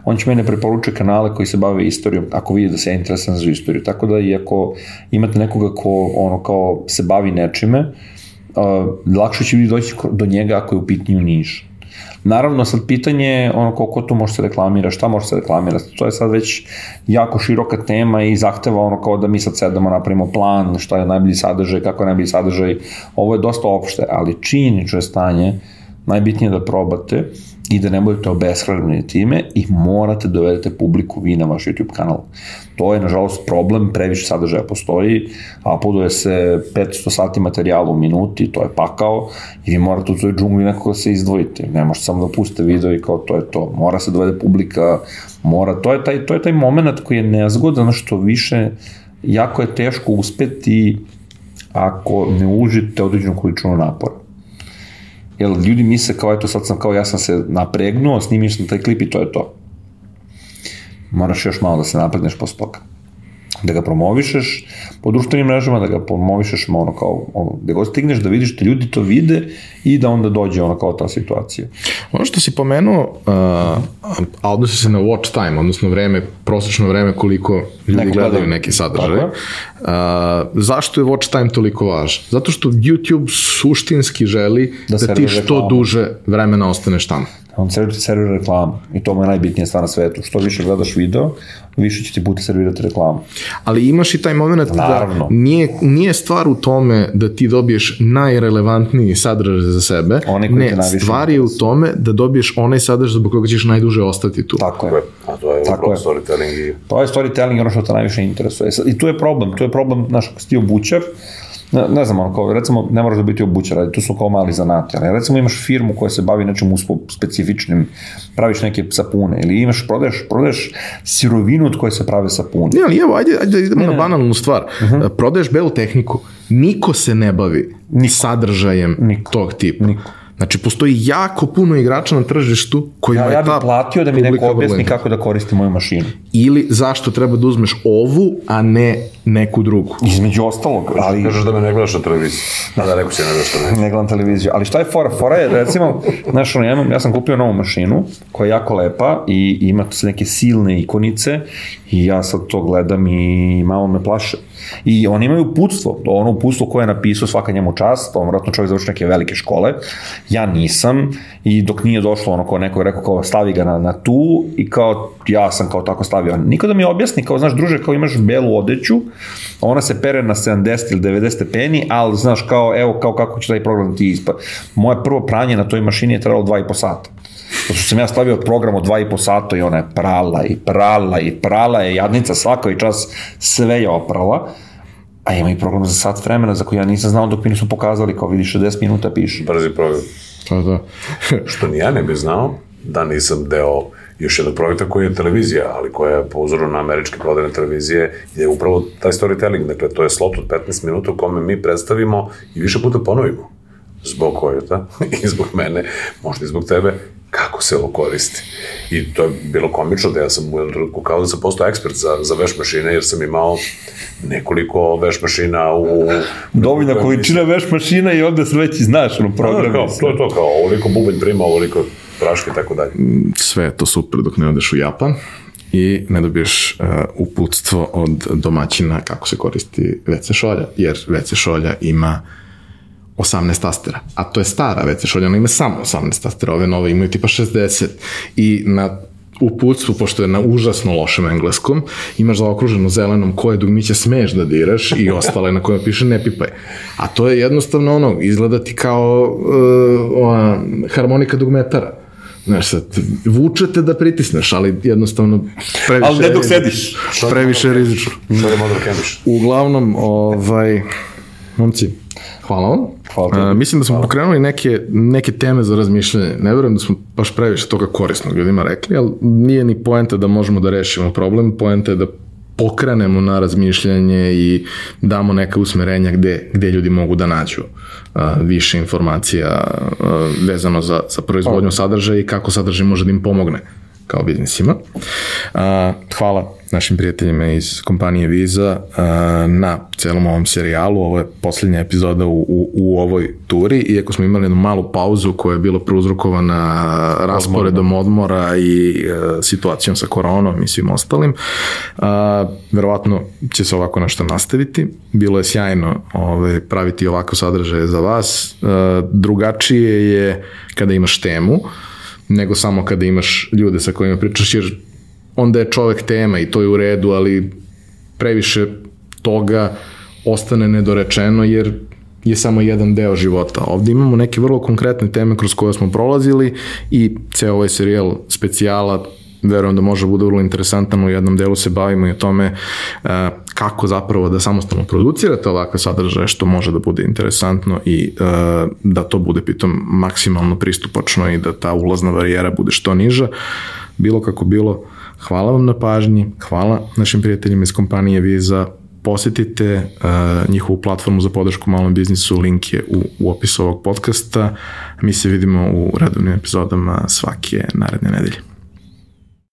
on će mene preporučiti kanale koji se bave istorijom, ako vidi da se interesujem za istoriju. Tako da i ako imate nekoga ko ono kao se bavi nečime, uh, lakše će vi doći do njega ako je u pitanju niš. Naravno, sad pitanje je ono koliko tu može se reklamira, šta može se reklamira, to je sad već jako široka tema i zahteva ono kao da mi sad sedamo, napravimo plan, šta je najbolji sadržaj, kako je najbolji sadržaj, ovo je dosta opšte, ali činjenično je stanje, najbitnije je da probate i da ne budete obeshranjeni time i morate da dovedete publiku vi na vaš YouTube kanal. To je, nažalost, problem, previše sadržaja postoji, uploaduje se 500 sati materijala u minuti, to je pakao i vi morate u toj džungli nekako da se izdvojite. Ne možete samo da pustite video i kao to je to. Mora se dovede publika, mora, to je taj, to je taj moment koji je nezgodan, što više jako je teško uspeti ako ne užite određenu količinu napora. Jer ljudi misle kao, eto sad sam kao, ja sam se napregnuo, snimiš sam taj klip i to je to. Moraš još malo da se napregneš posle toga. Da ga promovišeš po društvenim mrežama, da ga promovišeš ono kao, ono, gde god stigneš da vidiš da ljudi to vide i da onda dođe ono kao ta situacija. Ono što si pomenuo, uh, a odnosi se na watch time, odnosno vreme, prosečno vreme koliko ljudi Neko gledaju gleda. neki sadržaj. Uh, zašto je watch time toliko važan? Zato što YouTube suštinski želi Da da, da ti što duže vremena ostaneš tamo. On servira, servira reklamu i to mu je najbitnija stvar na svetu. Što više gledaš video, više će ti puta servirati reklamu. Ali imaš i taj moment da Naravno. nije, nije stvar u tome da ti dobiješ najrelevantniji sadržaj za sebe, Onaj koji te ne, najviše stvar je u tome da dobiješ onaj sadržaj zbog koga ćeš najduže ostati tu. Tako je. A to je Tako je. storytelling i To je storytelling ono što te najviše interesuje. I tu je problem, tu je problem, znaš, ako si ti obućar, ne, ne znam, kao, recimo, ne moraš da biti obućar, ali tu su kao mali zanati, ali recimo imaš firmu koja se bavi nečim uspo specifičnim, praviš neke sapune, ili imaš, prodaješ, prodaješ sirovinu od koje se prave sapune. Ne, ali evo, ajde, ajde da idemo na banalnu stvar. Uh Mhm. -huh. Prodaješ belu tehniku, niko se ne bavi Niko. sadržajem Niko. tog tipa. Niko. Znači, postoji jako puno igrača na tržištu kojima Ja, je ja bih ta platio da mi neko objasni vrlo kako da koristim moju mašinu. Ili zašto treba da uzmeš ovu, a ne neku drugu. Između ostalog, ali... Kažeš da me ne gledaš na televiziji. Da, da, rekao si ne gledaš na televiziji. ne gledam televiziju. Ali šta je fora? Fora je, recimo, znaš, ono, ja, imam, ja sam kupio novu mašinu koja je jako lepa i ima tu se neke silne ikonice i ja sad to gledam i malo me plaše. I oni imaju uputstvo, ono uputstvo koje je napisao svaka njemu čast, to vratno čovjek završi neke velike škole, ja nisam i dok nije došlo ono ko neko je rekao kao stavi ga na, na tu i kao ja sam kao tako stavio. Niko da mi objasni kao znaš druže kao imaš belu odeću, ona se pere na 70 ili 90 stepeni, ali znaš kao evo kao kako će taj program ti ispa. Moje prvo pranje na toj mašini je trajalo 2,5 sata. Zato što sam ja stavio program od 2,5 sata i ona je prala i prala i prala je jadnica svaka i čas sve je oprala. A ima i program za sat vremena za koji ja nisam znao dok mi nisu pokazali, kao vidi 60 minuta piše. Brzi program. Pa da. Što ni ja ne bi znao da nisam deo još jednog projekta koji je televizija, ali koja je po uzoru na američke prodajne televizije je upravo taj storytelling, dakle to je slot od 15 minuta u kome mi predstavimo i više puta ponovimo zbog Kojota i zbog mene, možda i zbog tebe, kako se ovo koristi. I to je bilo komično da ja sam u jednom trenutku kao da sam postao ekspert za, za veš mašine, jer sam imao nekoliko veš mašina u... Dovoljna količina veš mašina i onda sve već i znaš ono Da, program. kao, to je to, kao ovoliko bubanj prima, ovoliko praške i tako dalje. Sve je to super dok ne odeš u Japan i ne dobiješ uh, uputstvo od domaćina kako se koristi WC šolja, jer WC šolja ima 18 tastera, a to je stara WC šolja, ona ima samo 18 tastera, ove nove imaju tipa 60 i na uputstvu, pošto je na užasno lošem engleskom, imaš zaokruženo zelenom koje dugmiće smeš da diraš i ostale na kojima piše ne pipaj. A to je jednostavno ono, izgleda ti kao uh, ona, harmonika dugmetara. Znaš, sad, vučete da pritisneš, ali jednostavno previše... Ali ne dok sediš. Previše rizično. Uglavnom, ovaj, momci, hvala vam. Hvala tebi. A, mislim da smo pokrenuli neke, neke teme za razmišljanje. Ne verujem da smo baš previše toga korisnog ljudima rekli, ali nije ni poenta da možemo da rešimo problem, poenta je da pokrenemo na razmišljanje i damo neka usmerenja gde, gde ljudi mogu da nađu a, više informacija a, vezano za, za proizvodnju sadržaja i kako sadržaj može da im pomogne kao biznisima. A, hvala našim prijateljima iz kompanije Visa a, na celom ovom serijalu. Ovo je poslednja epizoda u, u, u ovoj turi, iako smo imali jednu malu pauzu koja je bila prouzrokovana rasporedom odmora i a, situacijom sa koronom i svim ostalim. A, verovatno će se ovako nešto nastaviti. Bilo je sjajno ove, praviti ovako sadržaje za vas. A, drugačije je kada imaš temu, nego samo kada imaš ljude sa kojima pričaš, jer onda je čovek tema i to je u redu, ali previše toga ostane nedorečeno, jer je samo jedan deo života. Ovde imamo neke vrlo konkretne teme kroz koje smo prolazili i ceo ovaj serijal specijala verujem da može bude vrlo interesantan, u jednom delu se bavimo i o tome uh, kako zapravo da samostalno producirate ovakve sadržaje, što može da bude interesantno i uh, da to bude pitom maksimalno pristupačno i da ta ulazna barijera bude što niža. Bilo kako bilo, hvala vam na pažnji, hvala našim prijateljima iz kompanije Visa, posetite uh, njihovu platformu za podršku malom biznisu, link je u, u opisu ovog podcasta. Mi se vidimo u redovnim epizodama svake naredne nedelje.